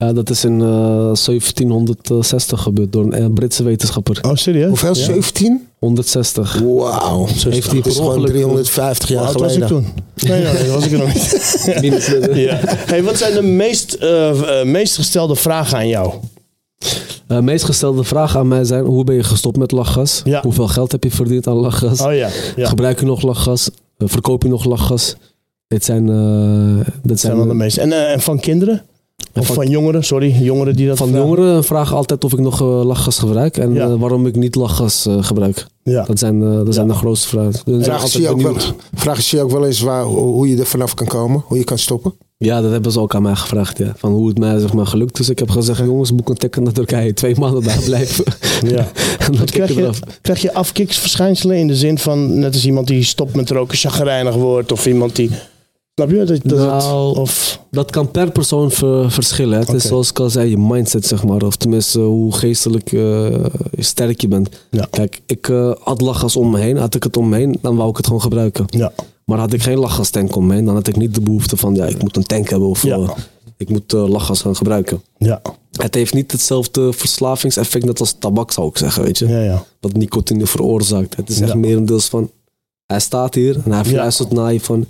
Ja, dat is in eh, 1760 gebeurd door een eh, Britse wetenschapper. Oh, serieus? Hoeveel? Ja. 17? 160. Wauw. Heeft hij gewoon ongeluk- 350 Hoe jaar oud was ik geleden. toen? Nee, nee, dat was ik er nog niet. Ja. Hey, wat zijn de meest, eh, meest gestelde vragen aan jou? Eh, meest gestelde vragen aan mij zijn: hoe ben je gestopt met lachgas? Ja. Hoeveel geld heb je verdiend aan lachgas? Oh ja. ja. Gebruik je nog lachgas? Verkoop je nog lachgas? Dit zijn, dit Dat zijn wel de meeste. En, eh, en van kinderen? Of van, van- jongeren, sorry. Jongeren die dat Van vragen? jongeren vragen altijd of ik nog eh, lachgas gebruik en Ja. eh, waarom ik niet lachgas eh, gebruik. Ja. Dat zijn, dat zijn de grootste vragen. Vragen ze, je ook wel, benieuwd. vragen ze je ook wel eens waar, hoe hoe je er vanaf kan komen? Hoe je kan stoppen? Ja, dat hebben ze ook aan mij gevraagd. Ja. Van hoe het mij zeg maar, gelukt is. Ik heb gezegd, jongens, boek een ticket naar Turkije. Twee maanden daar blijven. Ja. en dan Krijg je, krijg je afkiksverschijnselen in de zin van net als iemand die stopt met roken chagrijnig wordt of iemand die... Snap je? Dat, dat, Nou, of, Dat kan per persoon ver- verschillen. Het is zoals ik al zei, je mindset zeg maar. Of tenminste hoe geestelijk eh, sterk je bent. Ja. Kijk, ik eh, had lachgas om me heen. Had ik het om me heen, dan wou ik het gewoon gebruiken. ja. Maar had ik geen lachgastank om me heen, dan had ik niet de behoefte van... Ja, ik moet een tank hebben of Ja. eh, ik moet lachgas gaan gebruiken. Ja. Het heeft niet hetzelfde verslavingseffect net als tabak zou ik zeggen, weet je. Ja, ja. Wat nicotine veroorzaakt. Het is echt merendeels van... Hij staat hier en hij fluistert naar je van...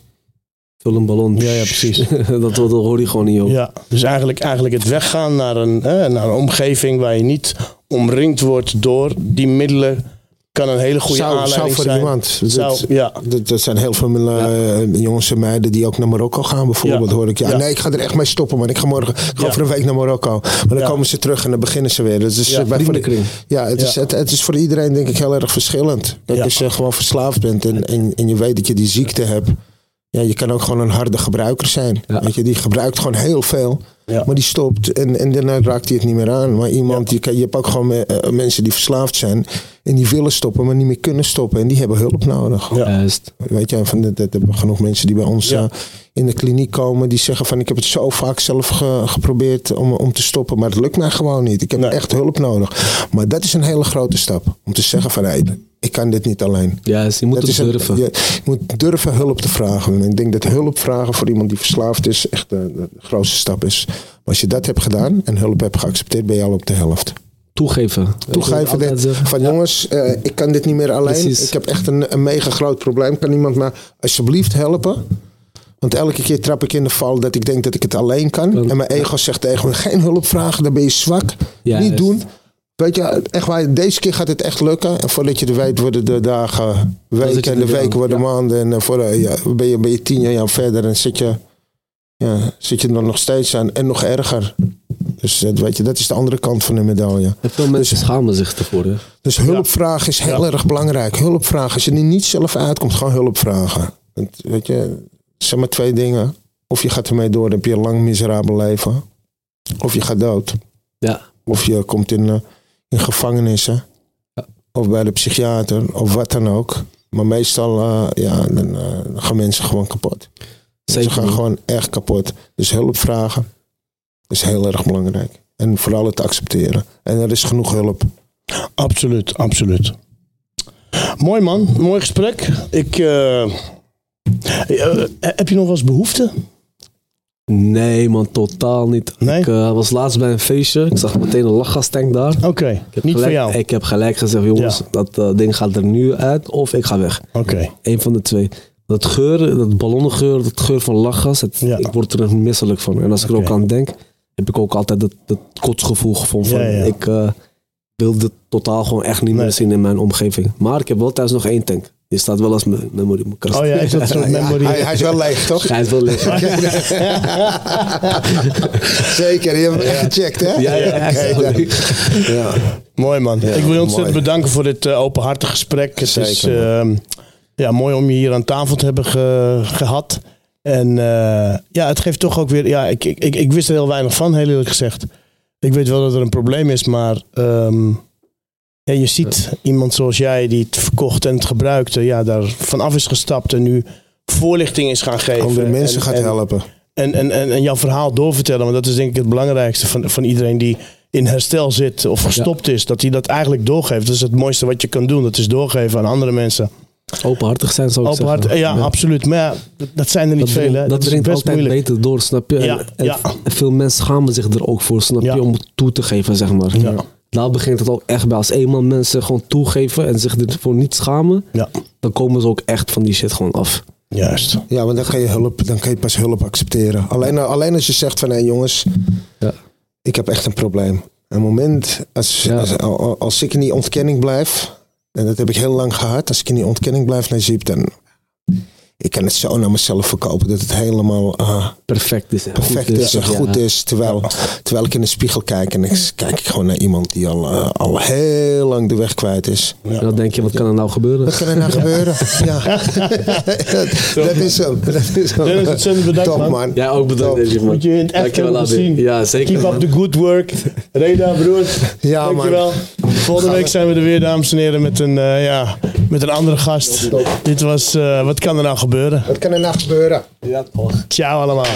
Vul een ballon. Ja, ja, precies. dat, dat hoor je gewoon niet, joh. Ja, dus eigenlijk, eigenlijk het weggaan naar een, hè, naar een omgeving waar je niet omringd wordt door die middelen kan een hele goede Zou, aanleiding zou voor zijn. iemand. Zou, Dat- ja, Dat, dat zijn heel veel eh, jongens en meiden die ook naar Marokko gaan, bijvoorbeeld. Ja. Hoor ik. Ja, Ja. Nee, ik ga er echt mee stoppen, man. Ik ga morgen ik ga Ja. over een week naar Marokko. Maar dan Ja. komen ze terug en dan beginnen ze weer. Dus het is, Ja, eh, bij- voor, vriendenkring. ja, het, Is, Ja. het, het is voor iedereen, denk ik, heel erg verschillend. Kijk, Ja. als je gewoon verslaafd bent en, en, en je weet dat je die ziekte hebt. Ja, je kan ook gewoon een harde gebruiker zijn. Ja. Weet je, die gebruikt gewoon heel veel. Ja. Maar die stopt en, en daarna raakt hij het niet meer aan. Maar iemand, je, kan, je hebt ook gewoon eh, mensen die verslaafd zijn. En die willen stoppen, maar niet meer kunnen stoppen. En die hebben hulp nodig. Ja. Juist. Weet je, van, dat, dat hebben we genoeg mensen die bij ons Ja. eh, in de kliniek komen. Die zeggen van ik heb het zo vaak zelf ge- geprobeerd om, om te stoppen. Maar het lukt mij gewoon niet. Ik heb Nee. echt hulp nodig. Maar dat is een hele grote stap. Om te zeggen van hey, ik kan dit niet alleen. Juist, je moet het een- durven. je, je moet durven hulp te vragen. En ik denk dat hulp vragen voor iemand die verslaafd is echt de, de grootste stap is. Maar als je dat hebt gedaan en hulp hebt geaccepteerd, ben je al op de helft. Toegeven. Toegeven dit, van jongens, eh, ik kan dit niet meer alleen. Precies. Ik heb echt een, een mega groot probleem. Kan iemand me alsjeblieft helpen? Want elke keer trap ik in de val dat ik denk dat ik het alleen kan. En mijn ego zegt tegen me, geen hulp vragen, dan ben je zwak. Ja, niet doen. Weet je, echt waar, deze keer gaat het echt lukken. En voordat je het weet worden de dagen weken en de er weken worden Ja. maanden. En eh, voor, ja, ben, je, ben je tien jaar verder en zit je, ja, zit je er nog steeds aan. En nog erger. Dus eh, weet je, dat is de andere kant van de medaille. En veel mensen schamen zich ervoor. Hè? Dus hulpvraag is heel erg belangrijk. Hulpvraag, als je er niet zelf uitkomt, gewoon hulp vragen. Want, weet je, zeg maar twee dingen. Of je gaat ermee door, dan heb je een lang miserabel leven. Of je gaat dood. Ja. Of je komt in, eh, in gevangenissen. Ja. Of bij de psychiater, of wat dan ook. Maar meestal eh, ja, dan, eh, dan gaan mensen gewoon kapot. Ze gaan gewoon echt kapot. Dus hulp vragen is heel erg belangrijk. En vooral het accepteren. En er is genoeg hulp. absoluut, absoluut. Mooi man, mooi gesprek. Ik, eh, eh, heb je nog wel eens behoefte? Nee man, totaal niet. Nee? Ik eh, was laatst bij een feestje. Ik zag meteen een lachgastank daar. Oké, niet voor jou. Ik heb gelijk gezegd, jongens, Ja. dat eh, ding gaat er nu uit of ik ga weg. Oké, Eén van de twee. Dat geur, dat ballonnengeur, dat geur van lachgas, het, Ja. ik word er misselijk van. En als ik er ook aan denk, heb ik ook altijd dat, dat kotsgevoel gevonden. Van, Ja. Ik eh, wil dit totaal gewoon echt niet Nee. meer zien in mijn omgeving. Maar ik heb wel thuis nog één tank. Die staat wel als me- memory in mijn kast. Oh ja, is dat soort memory? Hij, hij is wel leeg, toch? Hij is wel liggen. Zeker, je hebt hem echt gecheckt, hè? Ja, ja, ja. dan. ja. Mooi man. ik wil je ontzettend mooi. bedanken voor dit eh, openhartig gesprek. Het is ehm, ja, mooi om je hier aan tafel te hebben ge- gehad. En eh, ja, het geeft toch ook weer... Ja, ik, ik, ik, ik wist er heel weinig van, heel eerlijk gezegd. Ik weet wel dat er een probleem is, maar... ehm, ja, je ziet iemand zoals jij die het verkocht en het gebruikte... Ja, daar vanaf is gestapt en nu voorlichting is gaan geven. Andere mensen En- gaat en- helpen. en, en, en, en jouw verhaal doorvertellen. Want dat is denk ik het belangrijkste van, van iedereen die in herstel zit of gestopt is. Dat hij dat eigenlijk doorgeeft. Dat is het mooiste wat je kan doen. Dat is doorgeven aan andere mensen. Openhartig zijn zou ik Openhart, zeggen. ja, absoluut. Maar ja, dat- dat zijn er niet Dat veel. dat is dringt best altijd moeilijk. beter door, snap je? En- Ja, en, ja. en veel mensen schamen zich er ook voor, snap Ja. je? Om het toe te geven, zeg maar. Ja. Daar begint het ook echt bij. Als eenmaal mensen gewoon toegeven en zich ervoor niet schamen, Ja, dan komen ze ook echt van die shit gewoon af. juist. Ja, want dan kan je hulp, dan kan je pas hulp accepteren. Alleen, alleen als je zegt van, hé jongens, Ja. ik heb echt een probleem. Een moment, als, Ja. als, als, als ik in die ontkenning blijf, en dat heb ik heel lang gehad, als ik in die ontkenning blijf naar Jeep, dan ik kan het zo naar mezelf verkopen dat het helemaal ah, Perfect is. perfect goed is en ja. goed is. Terwijl, terwijl ik in de spiegel kijk en ik, kijk ik gewoon naar iemand die al, eh, al heel lang de weg kwijt is. En dan denk je, wat kan er nou gebeuren? Wat kan er nou gebeuren? Ja, dat is zo. Dat is zo. Dennis, ontzettend bedankt, Top, man. man. Jij ook bedankt, Top. deze man. Moet je in het echt hebben Abi. gezien. Ja, zeker. Keep up man. the good work. Reda, broer. Ja, man. dankjewel. Volgende week zijn we er weer, dames en heren, met een, eh, ja, met een andere gast. Dit was eh, Wat kan er nou gebeuren? Wat kan er nou gebeuren? Ja, toch. Ciao allemaal.